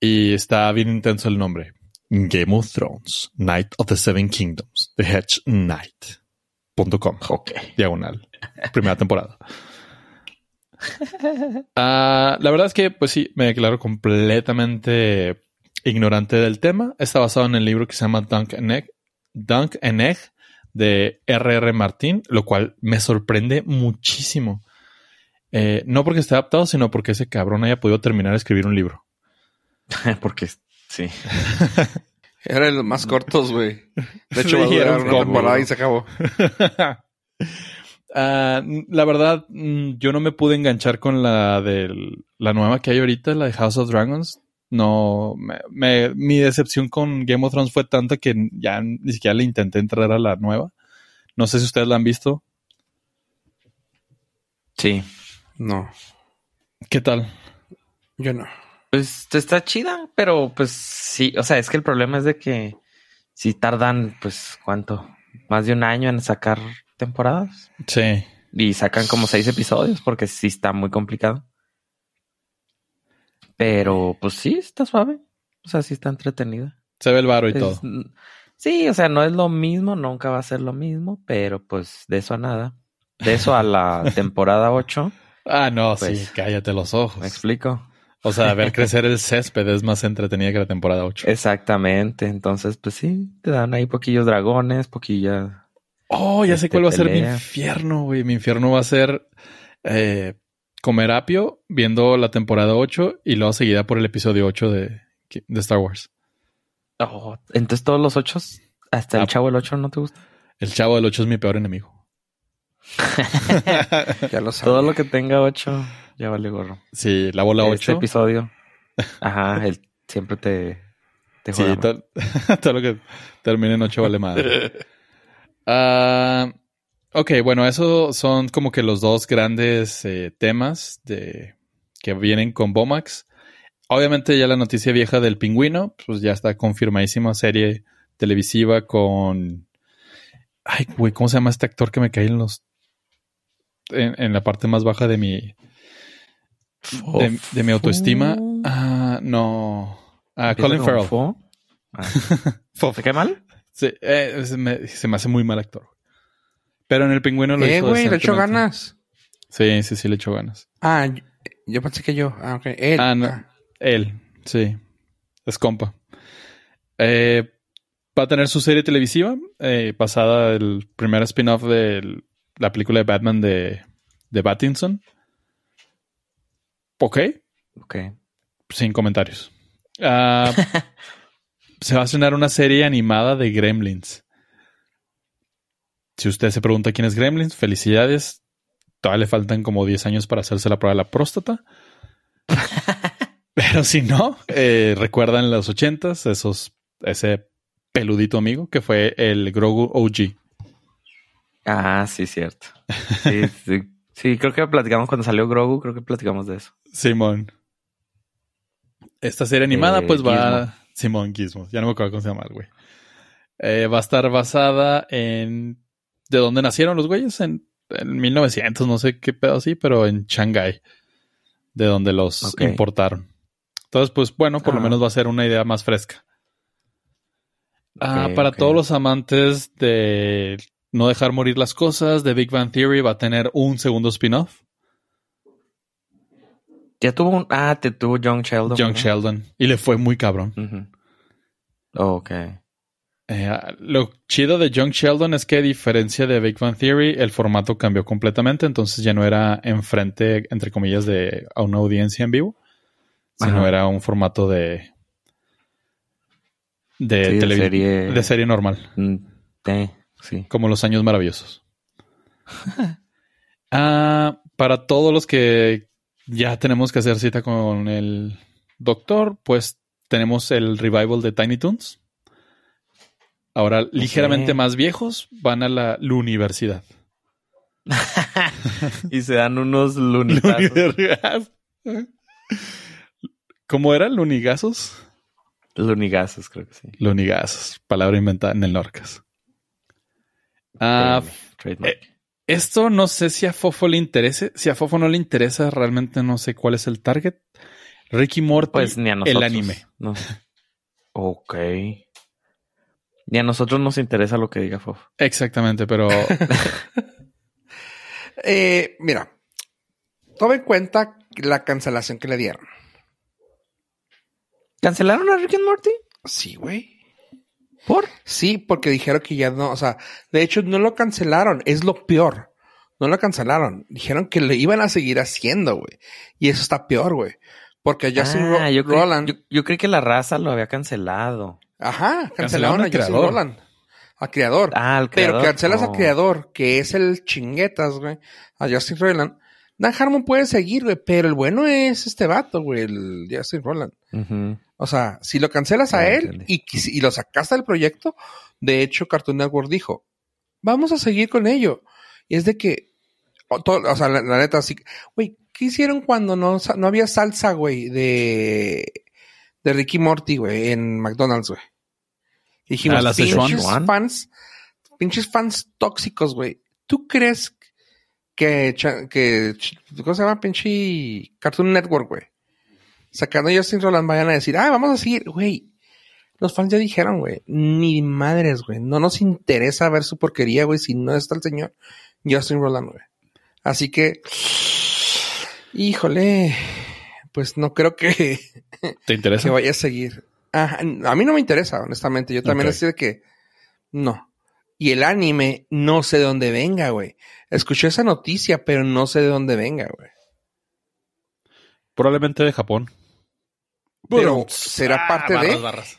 y está bien intenso el nombre. Game of Thrones, Night of the Seven Kingdoms, The Hedge Knight.com. Ok. Diagonal. Primera temporada. Ah, la verdad es que, pues sí, me declaro completamente ignorante del tema. Está basado en el libro que se llama Dunk and Egg, Dunk and Egg de R.R. Martín, lo cual me sorprende muchísimo. Eh, no porque esté adaptado, sino porque ese cabrón haya podido terminar de escribir un libro. porque sí. Era de los más cortos, güey. De hecho, Sí, va a durar era un una temporada y se acabó. Ah, la verdad, mm, yo no me pude enganchar con la de la nueva que hay ahorita, la de House of Dragons. No, me- me- mi decepción con Game of Thrones fue tanta que ya ni siquiera le intenté entrar a la nueva. No sé si ustedes la han visto. Sí. No, ¿Qué tal? yo no. Pues está chida, pero pues sí, o sea, es que el problema es de que si tardan, pues, ¿cuánto? Más de un año en sacar temporadas. Sí. Y sacan como seis episodios porque sí está muy complicado. Pero pues sí, está suave. O sea, sí está entretenida. Se ve el varo y Es- todo. Sí, o sea, no es lo mismo, nunca va a ser lo mismo, pero pues de eso a nada. De eso a la temporada 8, Ah, no, Pues, sí, cállate los ojos. me explico. O sea, ver crecer el césped es más entretenida que la temporada 8. Exactamente. Entonces, pues sí, te dan ahí poquillos dragones, poquillas. Oh, ya sé Este, cuál va a ser mi infierno, güey. Mi infierno va a ser eh, comer apio viendo la temporada 8 y luego seguida por el episodio 8 de, de Star Wars. Oh, entonces todos los ocho, hasta el Ah. chavo el 8 no te gusta. El chavo del 8 es mi peor enemigo. Ya lo sabes. Todo lo que tenga 8 ya vale gorro. Sí, la bola Este 8. episodio. Ajá, él siempre te, te Sí, juega. todo, todo lo que termine en 8 vale madre. Ah, ok, bueno, eso son como que los dos grandes eh, temas de que vienen con Bomax. Obviamente ya la noticia vieja del pingüino, pues ya está confirmadísima serie televisiva con... Ay, güey, ¿cómo se llama este actor que me cae en los... En, en la parte más baja de mi... De, de mi autoestima. Ah, no. Ah, Colin Farrell. fo. Ah, ¿Te cae mal? Sí, eh, se, me, se me hace muy mal actor. Pero en el pingüino lo Eh, hizo güey, le echó ganas. Sí, sí, sí, le echó ganas. Ah, yo, yo pensé que yo. Ah, ok. Él. Ah, no. Ah. Él, sí. Es compa. Eh, va a tener su serie televisiva eh, basada el primer spin-off de la película de Batman de, de Pattinson. Ok, Ok. sin comentarios. Ah, se va a estrenar una serie animada de Gremlins. Si usted se pregunta quién es Gremlins, felicidades. Todavía le faltan como 10 años para hacerse la prueba de la próstata. Pero si no, eh, recuerdan los ochentas, esos, ese peludito amigo que fue el Grogu OG. Ah, sí, cierto. Sí, sí. Sí, creo que platicamos cuando salió Grogu, creo que platicamos de eso. Simón. Esta serie animada, Eh, pues va. Gizmo. Simón Gizmo. Ya no me acuerdo cómo se llama el güey. Eh, va a estar basada en. ¿De dónde nacieron los güeyes? En, en 1900, no sé qué pedo así, pero en Shanghái. De donde los importaron. Entonces, pues bueno, por lo Ah. menos va a ser una idea más fresca. Ah, para todos los amantes de no dejar morir las cosas, de Big Bang Theory va a tener un segundo spin-off. Ya tuvo un. Ah, te tuvo Young Sheldon. ¿verdad? Sheldon. Y le fue muy cabrón. Oh, ok. Eh, lo chido de Young Sheldon es que a diferencia de Big Bang Theory, el formato cambió completamente, entonces ya no era enfrente, entre comillas, de a una audiencia en vivo, sino Ajá. era un formato de de, Sí, de serie. de serie normal, Mm, eh, sí. como los años maravillosos. Ah, para todos los que ya tenemos que hacer cita con el doctor, pues tenemos el revival de Tiny Toons. Ahora, ligeramente más viejos, van a la, la universidad. y se dan unos lunitazos. ¿Cómo era? ¿Lunigazos? Lunigazos, creo que sí. Lunigazos, palabra inventada en el Norcas. Ah, Trademark. eh, esto no sé si a Fofo le interese. Si a Fofo no le interesa, realmente no sé cuál es el target. Ricky Morty, pues ni a nosotros. el anime. No. Ok. Ni a nosotros nos interesa lo que diga Fof. Exactamente, pero Eh, mira, toma en cuenta la cancelación que le dieron. ¿Cancelaron a Rick and Morty? Sí, güey. ¿Por? Sí, porque dijeron que ya no, o sea, de hecho no lo cancelaron, es lo peor. No lo cancelaron. Dijeron que lo iban a seguir haciendo, güey. Y eso está peor, güey. Porque Justin Ah, Ro- yo, creí, Roland. yo, yo creí que la raza lo había cancelado. Ajá, Cancelaron cancelaron a al Justin. Roland. A creador. Ah, al Pero creador. cancelas Oh. al creador, que es el chinguetas, güey. A Justin Roland. Dan Harmon puede seguir, güey, pero el bueno es este vato, güey, el Justin Roland. O sea, si lo cancelas a él y, lo sacaste del proyecto, de hecho, Cartoon Network dijo, vamos a seguir con ello. Y es de que, o, sea, la, la neta, así, güey, ¿qué hicieron cuando no, no había salsa, güey, de, de Ricky Morty, güey, en McDonald's, güey? Dijimos, Ah, pinches fans, pinches fans tóxicos, güey. ¿Tú crees que, que, ¿cómo se llama? Pinche Cartoon Network, güey. Sacando a Justin Roland vayan a decir, ah, vamos a seguir, güey. Los fans ya dijeron, güey, ni madres, güey. No nos interesa ver su porquería, güey, si no está el señor Justin Roland, güey. Así que, híjole, pues no creo que, ¿te interesa? que vaya a seguir. A mí no me interesa, honestamente. Yo también Ok. así de que, no. Y el anime, no sé de dónde venga, güey. Escuché esa noticia, pero no sé de dónde venga, güey. Probablemente de Japón. Pero, ¿será parte de? Ah, barras.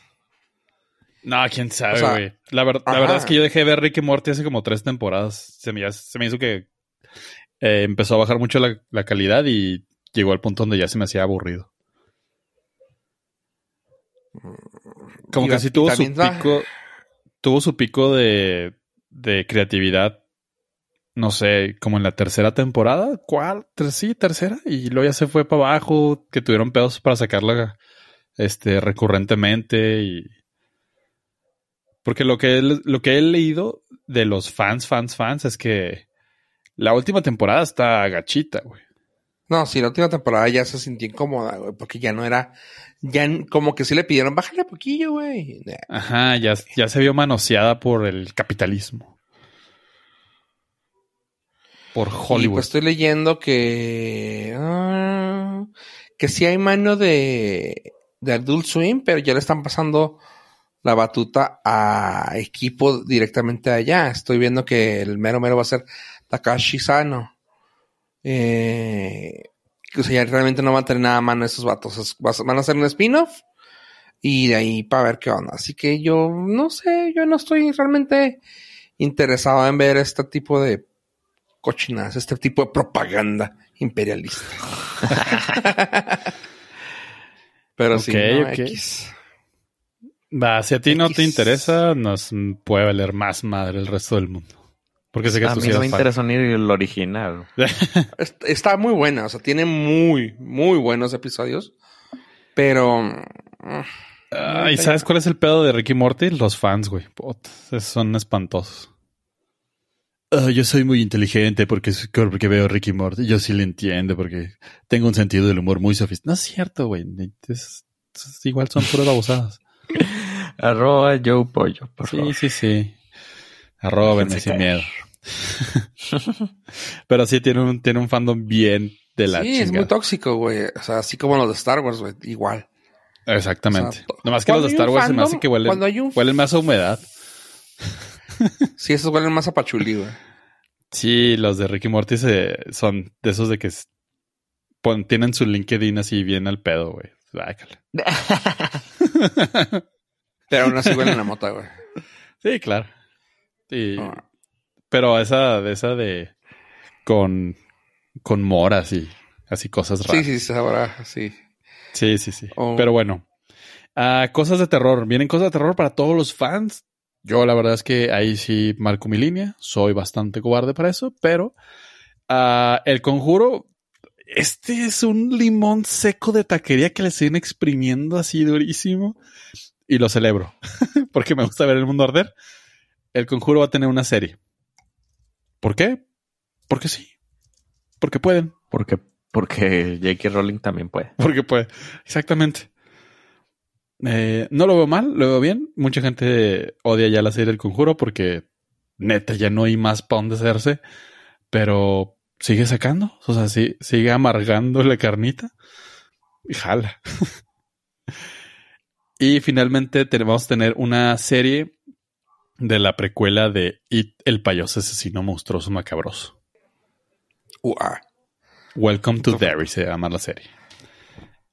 No, quién sabe, O sea, güey. la, ver- la verdad es que yo dejé de ver Rick y Morty hace como tres temporadas. Se me, ya- se me hizo que eh, empezó a bajar mucho la, la calidad y llegó al punto donde ya se me hacía aburrido. Como Y que sí tuvo su pico, tuvo su pico de, de creatividad, no sé, como en la tercera temporada, ¿cuál? Sí, tercera, y luego ya se fue para abajo, que tuvieron pedos para sacarla este, recurrentemente y... Porque lo que, él- lo que he leído de los fans, fans, fans es que la última temporada está gachita, güey. No, sí, la última temporada ya se sintió incómoda, güey, porque ya no era, ya como que sí le pidieron, bájale poquillo, güey. Ajá, ya, ya se vio manoseada por el capitalismo. Por Y Hollywood. pues estoy leyendo que, ah, que sí hay mano de, de Adult Swim, pero ya le están pasando la batuta a equipo directamente allá. Estoy viendo que el mero mero va a ser Takashi Sano. Eh, que, o sea, ya realmente no van a tener nada a mano esos vatos. Van a hacer un spin-off y de ahí para ver qué onda. Así que yo no sé, yo no estoy realmente interesado en ver este tipo de cochinadas, este tipo de propaganda imperialista. Pero sí, Ok, ¿no? ok. X. Va, si a ti no te interesa, nos puede valer más madre el resto del mundo. Porque sé que A tú mí sí no me interesó ni el original. Est- Está muy buena, o sea, tiene muy, muy buenos episodios. Pero. mm, Ah, ¿Y sabes cuál es el pedo de Ricky Morty? Los fans, güey. Son espantosos. Ah, yo soy muy inteligente porque, porque veo Ricky Morty. Yo sí le entiendo porque tengo un sentido del humor muy sofisticado. No es cierto, güey. Es- es- igual son puras babosadas. Arroba Joe Pollo, por Sí, favor. sí, sí. Arróbenme Déjense sin miedo. Pero sí tiene un, tiene un fandom bien de la sí, es muy tóxico, güey. O sea, así como los de Star Wars, güey. Igual. Exactamente. O sea, Nomás que los de Star Wars se me hace que huelen, cuando hay un- huelen más a humedad. Sí, esos huelen más a pachulí, güey. Sí, los de Ricky Morty se- son de esos de que pon- tienen su LinkedIn así bien al pedo, güey. Pero aún así huelen a mota, güey. Sí, claro. Sí. Pero esa, de esa de con, con moras y así cosas raras. sí, sí, ahora sí. Sí, sí, sí. Oh. Pero bueno. Ah, cosas de terror. Vienen cosas de terror para todos los fans. Yo la verdad es que ahí sí marco mi línea. Soy bastante cobarde para eso, pero ah, el conjuro, este es un limón seco de taquería que le siguen exprimiendo así durísimo y lo celebro porque me gusta ver el mundo arder. El conjuro va a tener una serie. ¿Por qué? Porque sí. Porque pueden. Porque, porque J.K. Rowling también puede. Porque pues, exactamente. Eh, no lo veo mal, lo veo bien. Mucha gente odia ya la serie del conjuro porque neta ya no hay más para dónde hacerse. Pero sigue sacando, o sea, sí, sigue amargando la carnita y jala. y finalmente tenemos tener una serie de la precuela de It, el payaso asesino monstruoso macabroso. Uah. Welcome to Derry se llama la serie.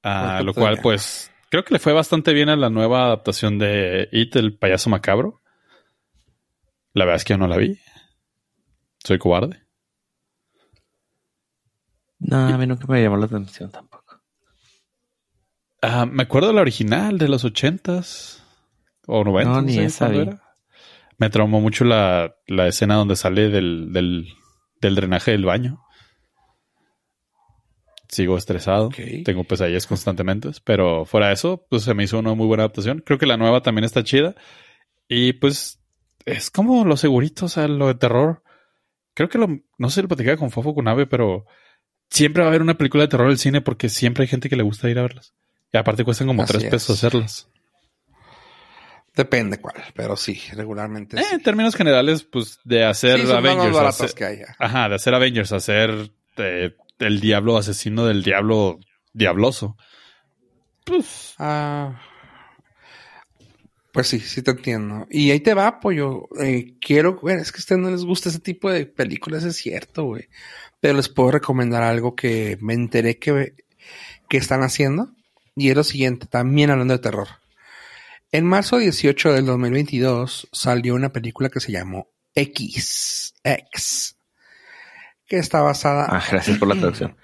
Welcome lo cual, pues, creo que le fue bastante bien a la nueva adaptación de It, el payaso macabro. La verdad es que yo no la vi. Soy cobarde. No, a mí nunca me llamó la atención tampoco. Ah, me acuerdo de la original de los ochentas o noventas. No, ni sé esa vi. era. Me traumó mucho la, la escena donde sale del, del, del drenaje del baño. Sigo estresado. Ok. Tengo pesadillas constantemente. Pero fuera de eso, pues se me hizo una muy buena adaptación. Creo que la nueva también está chida. Y pues es como lo segurito, o sea, lo de terror. Creo que lo, no sé si lo platicaba con Fofo con Ave, pero siempre va a haber una película de terror en el cine porque siempre hay gente que le gusta ir a verlas. Y aparte cuestan como Así tres es. pesos hacerlas. Depende cuál, pero sí, regularmente. Eh, sí. en términos generales, pues de hacer Sí, Avengers. hacer- que haya. ajá, de hacer Avengers, hacer eh, el diablo asesino del diablo diabloso. Pues, Ah, pues sí, sí te entiendo. Y ahí te va, pollo. Eh, quiero, güey, es que a ustedes no les gusta ese tipo de películas, es cierto, güey. Pero les puedo recomendar algo que me enteré que, que están haciendo. Y es lo siguiente, también hablando de terror. En marzo 18 del 2022 salió una película que se llamó X, X, que está basada Ah, gracias por la traducción.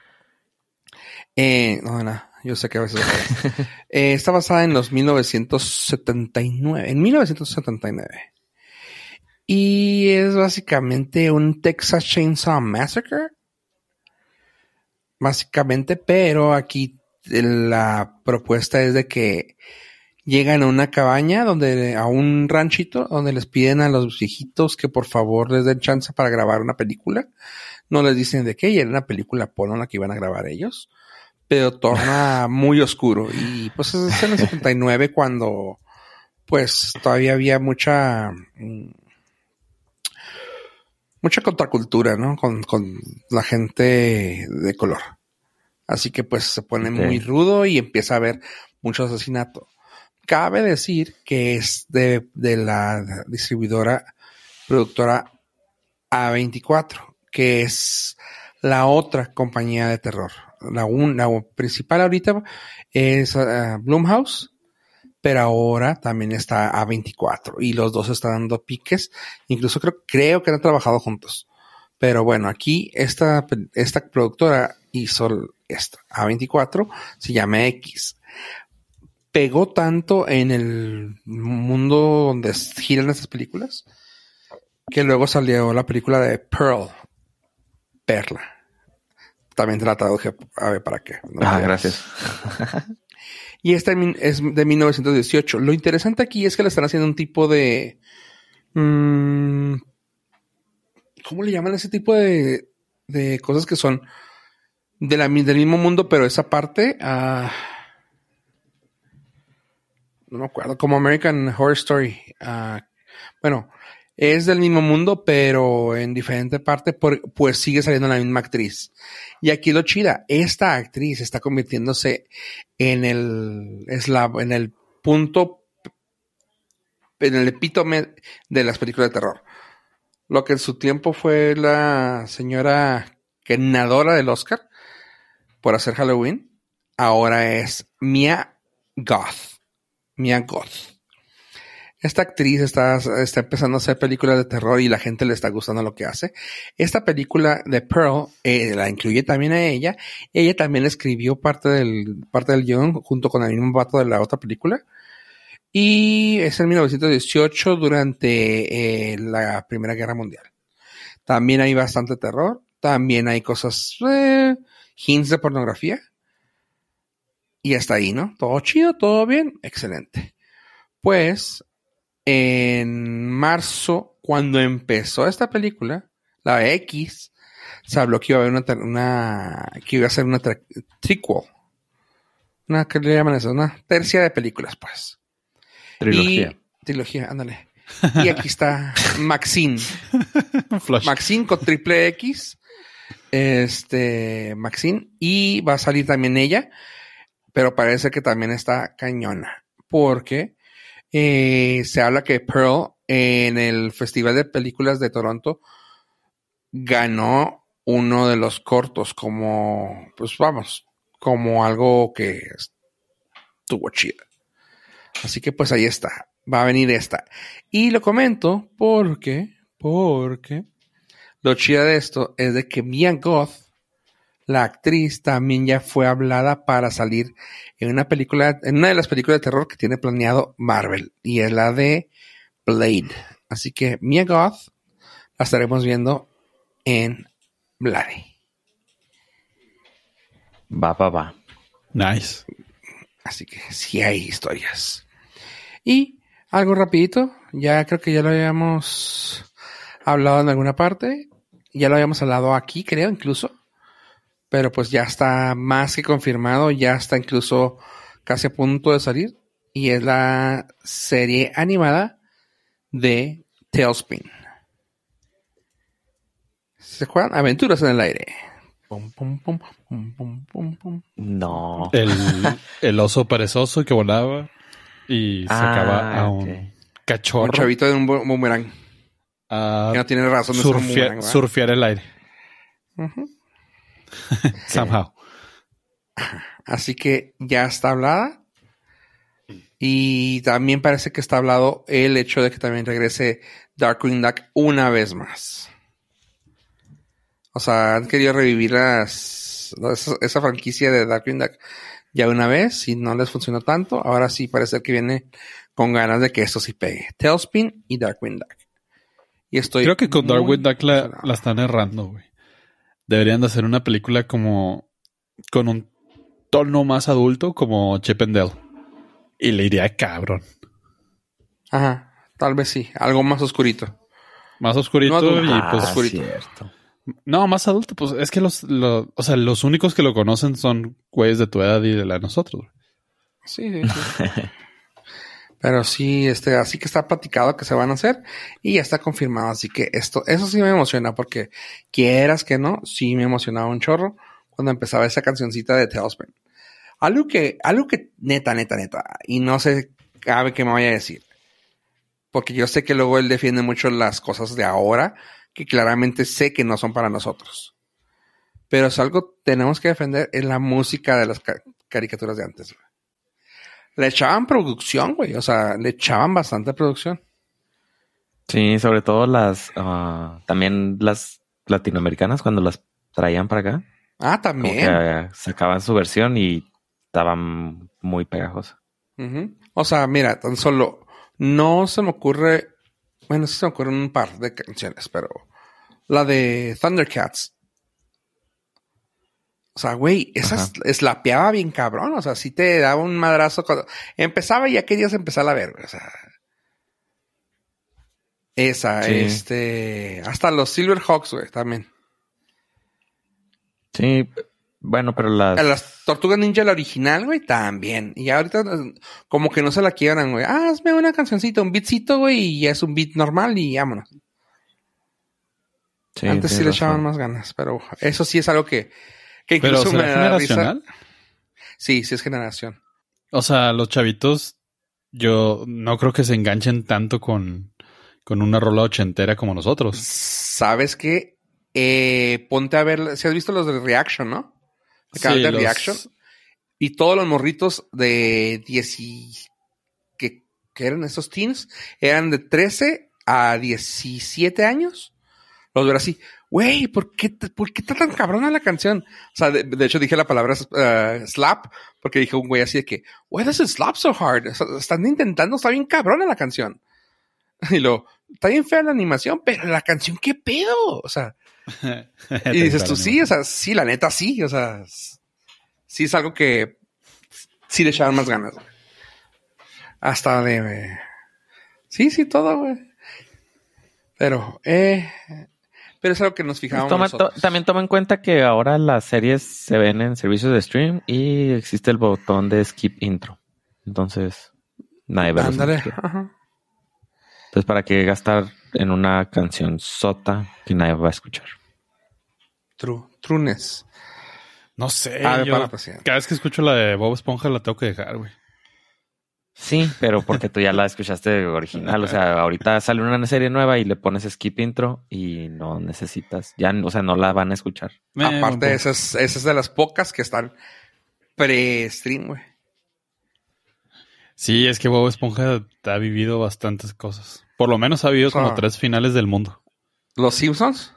eh, no, no, yo sé que a veces. Eh, está basada en los 1979, en 1979. Y es básicamente un Texas Chainsaw Massacre. Básicamente, pero aquí la propuesta es de que llegan a una cabaña donde, a un ranchito, donde les piden a los viejitos que por favor les den chance para grabar una película. No les dicen de qué, y era una película porno la que iban a grabar ellos pero torna muy oscuro. Y pues es en el 79 cuando pues todavía había mucha mm, mucha contracultura, ¿no? Con, con la gente de color. Así que pues se pone muy rudo y empieza a haber mucho asesinato. Cabe decir que es de, de la distribuidora productora A24, que es la otra compañía de terror. La, un- la principal ahorita es ah, Blumhouse, pero ahora también está A24 y los dos están dando piques. Incluso creo, creo que han trabajado juntos. Pero bueno, aquí esta, esta productora hizo esta A24, se llama X. Pegó tanto en el mundo donde giran estas películas que luego salió la película de Pearl, Perla. También te la traduje a ver para qué. No Ah, gracias. Y esta es de 1918. Lo interesante aquí es que le están haciendo un tipo de... mm, ¿Cómo le llaman ese tipo de, de cosas que son de la, del mismo mundo, pero esa parte... ah, no me acuerdo, como American Horror Story. ah, bueno, es del mismo mundo, pero en diferente parte, pues sigue saliendo la misma actriz. Y aquí lo chida, esta actriz está convirtiéndose en el, es la, en el punto, en el epítome de las películas de terror. Lo que en su tiempo fue la señora ganadora del Oscar por hacer Halloween, ahora es Mia Goth. Mia Goth. Esta actriz está, está empezando a hacer películas de terror y la gente le está gustando lo que hace. Esta película de Pearl eh, la incluye también a ella. Ella también escribió parte del, parte del guion junto con el mismo vato de la otra película. Y es en 1918 durante eh, la Primera Guerra Mundial. También hay bastante terror. También hay cosas, eh, hints de pornografía. Y hasta ahí, ¿no? Todo chido, todo bien, excelente. Pues en marzo, cuando empezó esta película, la X, se habló que iba a haber una, una que iba a ser una sequel. Una, ¿qué le llaman eso? Una tercia de películas, pues. Trilogía. Y, trilogía, ándale. Y aquí está Maxine. Maxine con triple X. Este, Maxine. Y va a salir también ella. Pero parece que también está cañona. Porque eh, se habla que Pearl en el Festival de Películas de Toronto ganó uno de los cortos como, pues vamos, como algo que estuvo chido. Así que pues ahí está. Va a venir esta. Y lo comento porque, porque lo chido de esto es de que Mia Goth, la actriz, también ya fue hablada para salir en una película, en una de las películas de terror que tiene planeado Marvel. Y es la de Blade. Así que Mia Goth la estaremos viendo en Blade. Va, va, va. Nice. Así que sí hay historias. Y algo rapidito, ya creo que ya lo habíamos hablado en alguna parte, ya lo habíamos hablado aquí, creo incluso, pero pues ya está más que confirmado, ya está incluso casi a punto de salir, y es la serie animada de Tailspin. ¿Se acuerdan? Aventuras en el aire. Pum, pum, pum, pum, pum, pum, pum. No. El, el oso perezoso que volaba y Ah, sacaba a un Un cachorro chavito de un boomerang. a Que no tiene razón de ser un surfea- boomerang, ¿verdad? surfear el aire. Ujú. Somehow. Así que ya está hablada. Y también parece que está hablado el hecho de que también regrese Darkwing Duck una vez más. O sea, han querido revivir las, esa, esa franquicia de Darkwing Duck ya una vez y no les funcionó tanto. Ahora sí parece que viene con ganas de que esto sí pegue. Tailspin y Darkwing Duck. Y estoy Creo que con Darwin Duck la están errando, güey. Deberían de hacer una película como con un tono más adulto como Chip and Dale. Y le iría cabrón. Ajá, tal vez sí. Algo más oscurito. Más oscurito No, y ah, pues ah, oscurito. cierto. no, más adulto, pues es que los, los o sea, los únicos que lo conocen son güeyes de tu edad y de la de nosotros. güey. Sí, sí, sí. Pero sí, este, así que está platicado que se van a hacer y ya está confirmado. Así que esto, eso sí me emociona porque quieras que no, sí me emocionaba un chorro cuando empezaba esa cancioncita de Tailspin. Algo que, algo que neta, neta, neta, y no sé cabe que me vaya a decir. Porque yo sé que luego él defiende mucho las cosas de ahora, que claramente sé que no son para nosotros. Pero si algo tenemos que defender es la música de las ca- caricaturas de antes. Le echaban producción, güey. O sea, le echaban bastante producción. Sí, sobre todo las, ah, también las latinoamericanas cuando las traían para acá. Ah, también. que sacaban su versión y estaban muy pegajosas. O sea, mira, tan solo no se me ocurre. Bueno, sí se me ocurren un par de canciones, pero la de Thundercats. O sea, güey, esa Ajá. es- slapeaba bien cabrón. O sea, sí te daba un madrazo cuando empezaba y ya querías empezar a ver, güey. O sea. Esa, Sí. este. Hasta los Silverhawks, güey, también. Sí, bueno, pero las... Las Tortugas Ninja, la original, güey, también. Y ahorita, como que no se la quiebran, güey. Ah, hazme una cancioncita, un beatcito, güey, y ya es un beat normal y vámonos. sí, Antes sí le echaban más ganas, pero eso sí es algo que, que Pero me ¿será risa. generacional? Sí, sí es generación. O sea, los chavitos, yo no creo que se enganchen tanto con, con una rola ochentera como nosotros. ¿Sabes qué? Eh, ponte a ver, si has visto los de Reaction, ¿no? El canal Sí, de los- Reaction. Y todos los morritos de 10 y... que, que eran esos teens, eran de 13 a 17 años. Los ver así, güey, ¿por qué, te- ¿por qué está tan cabrona la canción? O sea, de, de hecho dije la palabra eh, slap, porque dije un güey así de que, why does it slap so hard? O sea, están intentando, está bien cabrona la canción. Y luego, está bien fea la animación, pero la canción, ¿qué pedo? O sea, y dices tú, sí, o sea, sí, la neta sí, o sea, sí es algo que sí le echaban más ganas. güey. Hasta de... eh, sí, sí, todo, güey. Pero, eh... Pero es algo que nos fijábamos Toma- to- nosotros. también toma en cuenta que ahora las series se ven en servicios de stream y existe el botón de skip intro. Entonces, nadie ve Ándale. Entonces, ¿para qué gastar en una canción sota que nadie va a escuchar? True, trueness. No sé. A ver, yo para, presidente. cada vez que escucho la de Bob Esponja la tengo que dejar, güey. Sí, pero porque tú ya la escuchaste original. O sea, ahorita sale una serie nueva y le pones skip intro y no necesitas, ya, o sea, no la van a escuchar. Me- Aparte, me- esa es, esa es de las pocas que están pre-stream, güey. Sí, es que Bob Esponja ha vivido bastantes cosas. Por lo menos ha vivido O sea- como tres finales del mundo. Los Simpsons,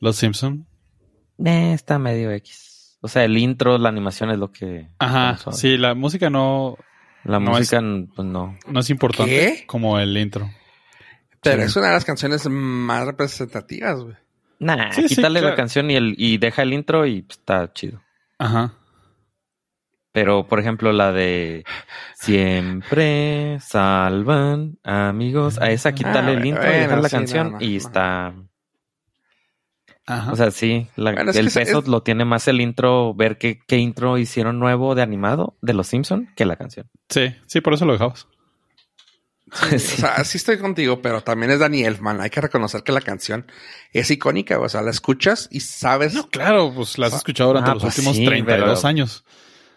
Los Simpson. Eh, está medio X. O sea, el intro, la animación es lo que... Ajá, sí, la música no, La no música, pues no. no es importante ¿Qué? como el intro. pero Sí. es una de las canciones más representativas, güey. Nah, Sí, sí, quítale la claro. canción y, el, y deja el intro y pues, está chido. Ajá. Pero, por ejemplo, la de Siempre salvan amigos. A esa quítale Ah, el intro y bueno, dejar la sí, canción no, no, y no. está... Ajá. O sea, sí, la- Bueno, es el peso es- lo tiene más el intro, ver qué, qué intro hicieron nuevo de animado de Los Simpson que la canción. sí, sí, por eso lo dejabas. O sea, sí estoy contigo, pero también es Danny Elfman. Hay que reconocer que la canción es icónica. O sea, la escuchas y sabes. No, claro, pues la has escuchado durante Ah, los pues últimos sí, 32 pero- años.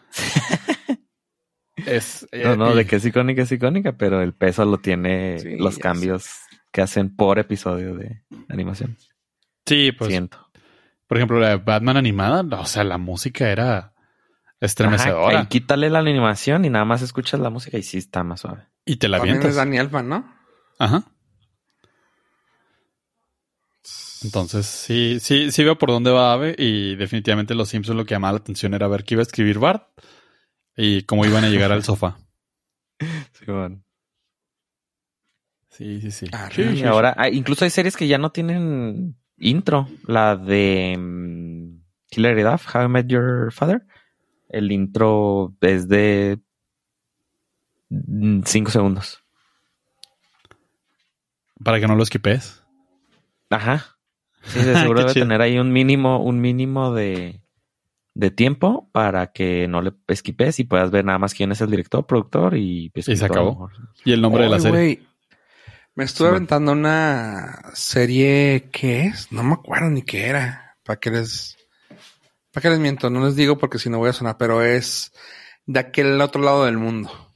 es, No, no, y- de que es icónica, es icónica, pero el peso lo tiene Sí, los cambios que hacen por episodio de animación. Sí, pues, Siento. por ejemplo, la de Batman animada, o sea, la música era estremecedora. Ajá, y quítale la animación y nada más escuchas la música y sí está más suave. y te la también avientas. es Elfman, ¿no? Ajá. Entonces, sí, sí, sí veo por dónde va Ave y definitivamente los Simpsons lo que llamaba la atención era ver qué iba a escribir Bart y cómo iban a llegar al sofá. Sí, bueno. Sí, sí, sí. Ah, Sí, sí, Y sí, ahora, ah, incluso hay series que ya no tienen intro. La de mm, Hilary Duff, How I Met Your Father. El intro es de 5 segundos. sí. Para que no lo esquipes. Ajá. Sí, de seguro debe chido. tener ahí un mínimo, un mínimo de, de tiempo para que no le esquipes y puedas ver nada más quién es el director, productor y, se a lo acabó. Y el nombre de la serie. Me estuve aventando una serie, ¿qué es? No me acuerdo ni qué era. ¿Para qué les, para qué les miento? No les digo porque si no voy a sonar, pero es de aquel otro lado del mundo.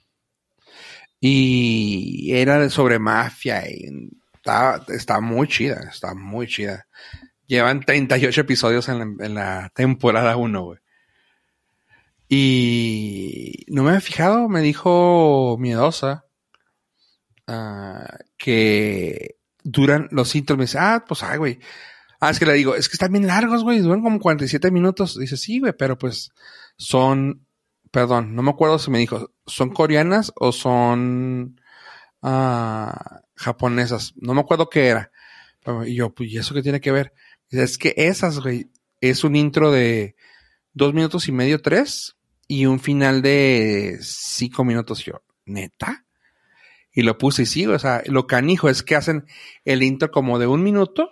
Y era sobre mafia y está, está muy chida, está muy chida. Llevan 38 episodios en la, en la temporada 1, güey. Y no me había fijado, me dijo miedosa ah, que duran los dice, ah, pues, ay, güey. Ah, es que le digo, es que están bien largos, güey, duran como 47 minutos. Dice, sí, güey, pero pues son, perdón, no me acuerdo si me dijo, ¿son coreanas o son ah, japonesas? No me acuerdo qué era. Y yo, pues, ¿y eso qué tiene que ver? Dice, es que esas, güey, es un intro de dos minutos y medio, tres, y un final de cinco minutos. Yo, neta. Y lo puse y sigo. O sea, lo canijo es que hacen el intro como de un minuto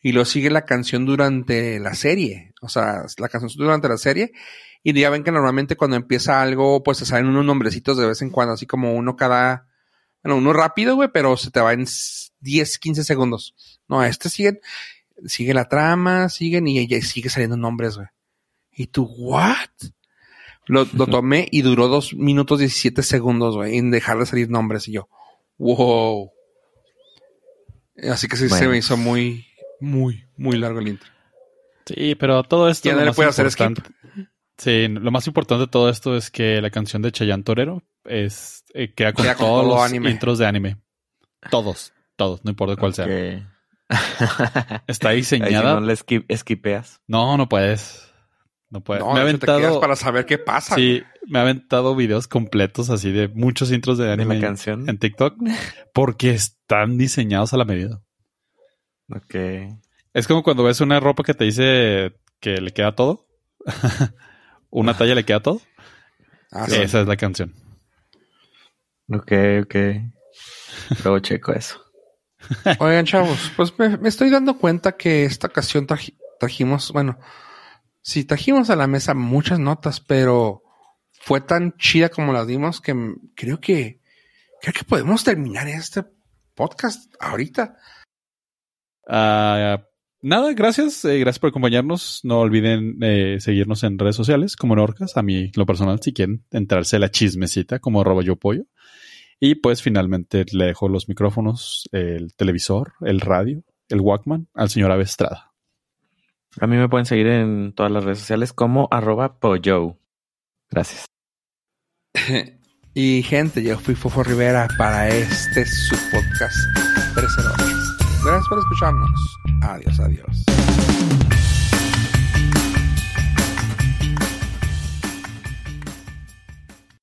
y lo sigue la canción durante la serie. O sea, la canción durante la serie. Y ya ven que normalmente cuando empieza algo, pues se salen unos nombrecitos de vez en cuando, así como uno cada. Bueno, uno rápido, güey, pero se te va en 10, 15 segundos. No, este sigue, sigue la trama, siguen y sigue saliendo nombres, güey. Y tú, ¿what? Lo, lo tomé y duró dos minutos 17 segundos, güey, en dejar de salir nombres. Y yo, wow. Así que sí, se me hizo muy, muy, muy largo el intro. Sí, pero todo esto. Ya lo no le más puede hacer importante- Sí, lo más importante de todo esto es que la canción de Chayanne Torero es, eh, queda con Queda con todos todo los anime. intros de anime. Todos, todos, no importa cuál sea. Está Ahí si diseñada. no le esquipeas. No, no puedes. No puedes. No, me ha te aventado. para saber qué pasa. Sí, me ha aventado videos completos así de muchos intros de De anime la canción. en TikTok porque están diseñados a la medida. Ok. Es como cuando ves una ropa que te dice que le queda todo. una talla le queda todo. Ah, sí. Esa es la canción. Ok, ok. Luego checo eso. Oigan, chavos, pues me, me estoy dando cuenta que esta ocasión traji- trajimos, bueno, sí, trajimos a la mesa muchas notas, pero fue tan chida como las dimos que creo que, creo que podemos terminar este podcast ahorita. Ah, nada, gracias. eh, gracias por acompañarnos. No olviden eh, seguirnos en redes sociales como Norcas. A mí, lo personal, si quieren entrarse a la chismecita como arroba yo pollo. Y pues finalmente le dejo los micrófonos, el televisor, el radio, el Walkman al señor Avestrada. A mí me pueden seguir en todas las redes sociales como arroba pollo. Gracias. Y gente, yo fui Fofo Rivera para este su podcast 308. Gracias por escucharnos. Adiós, adiós.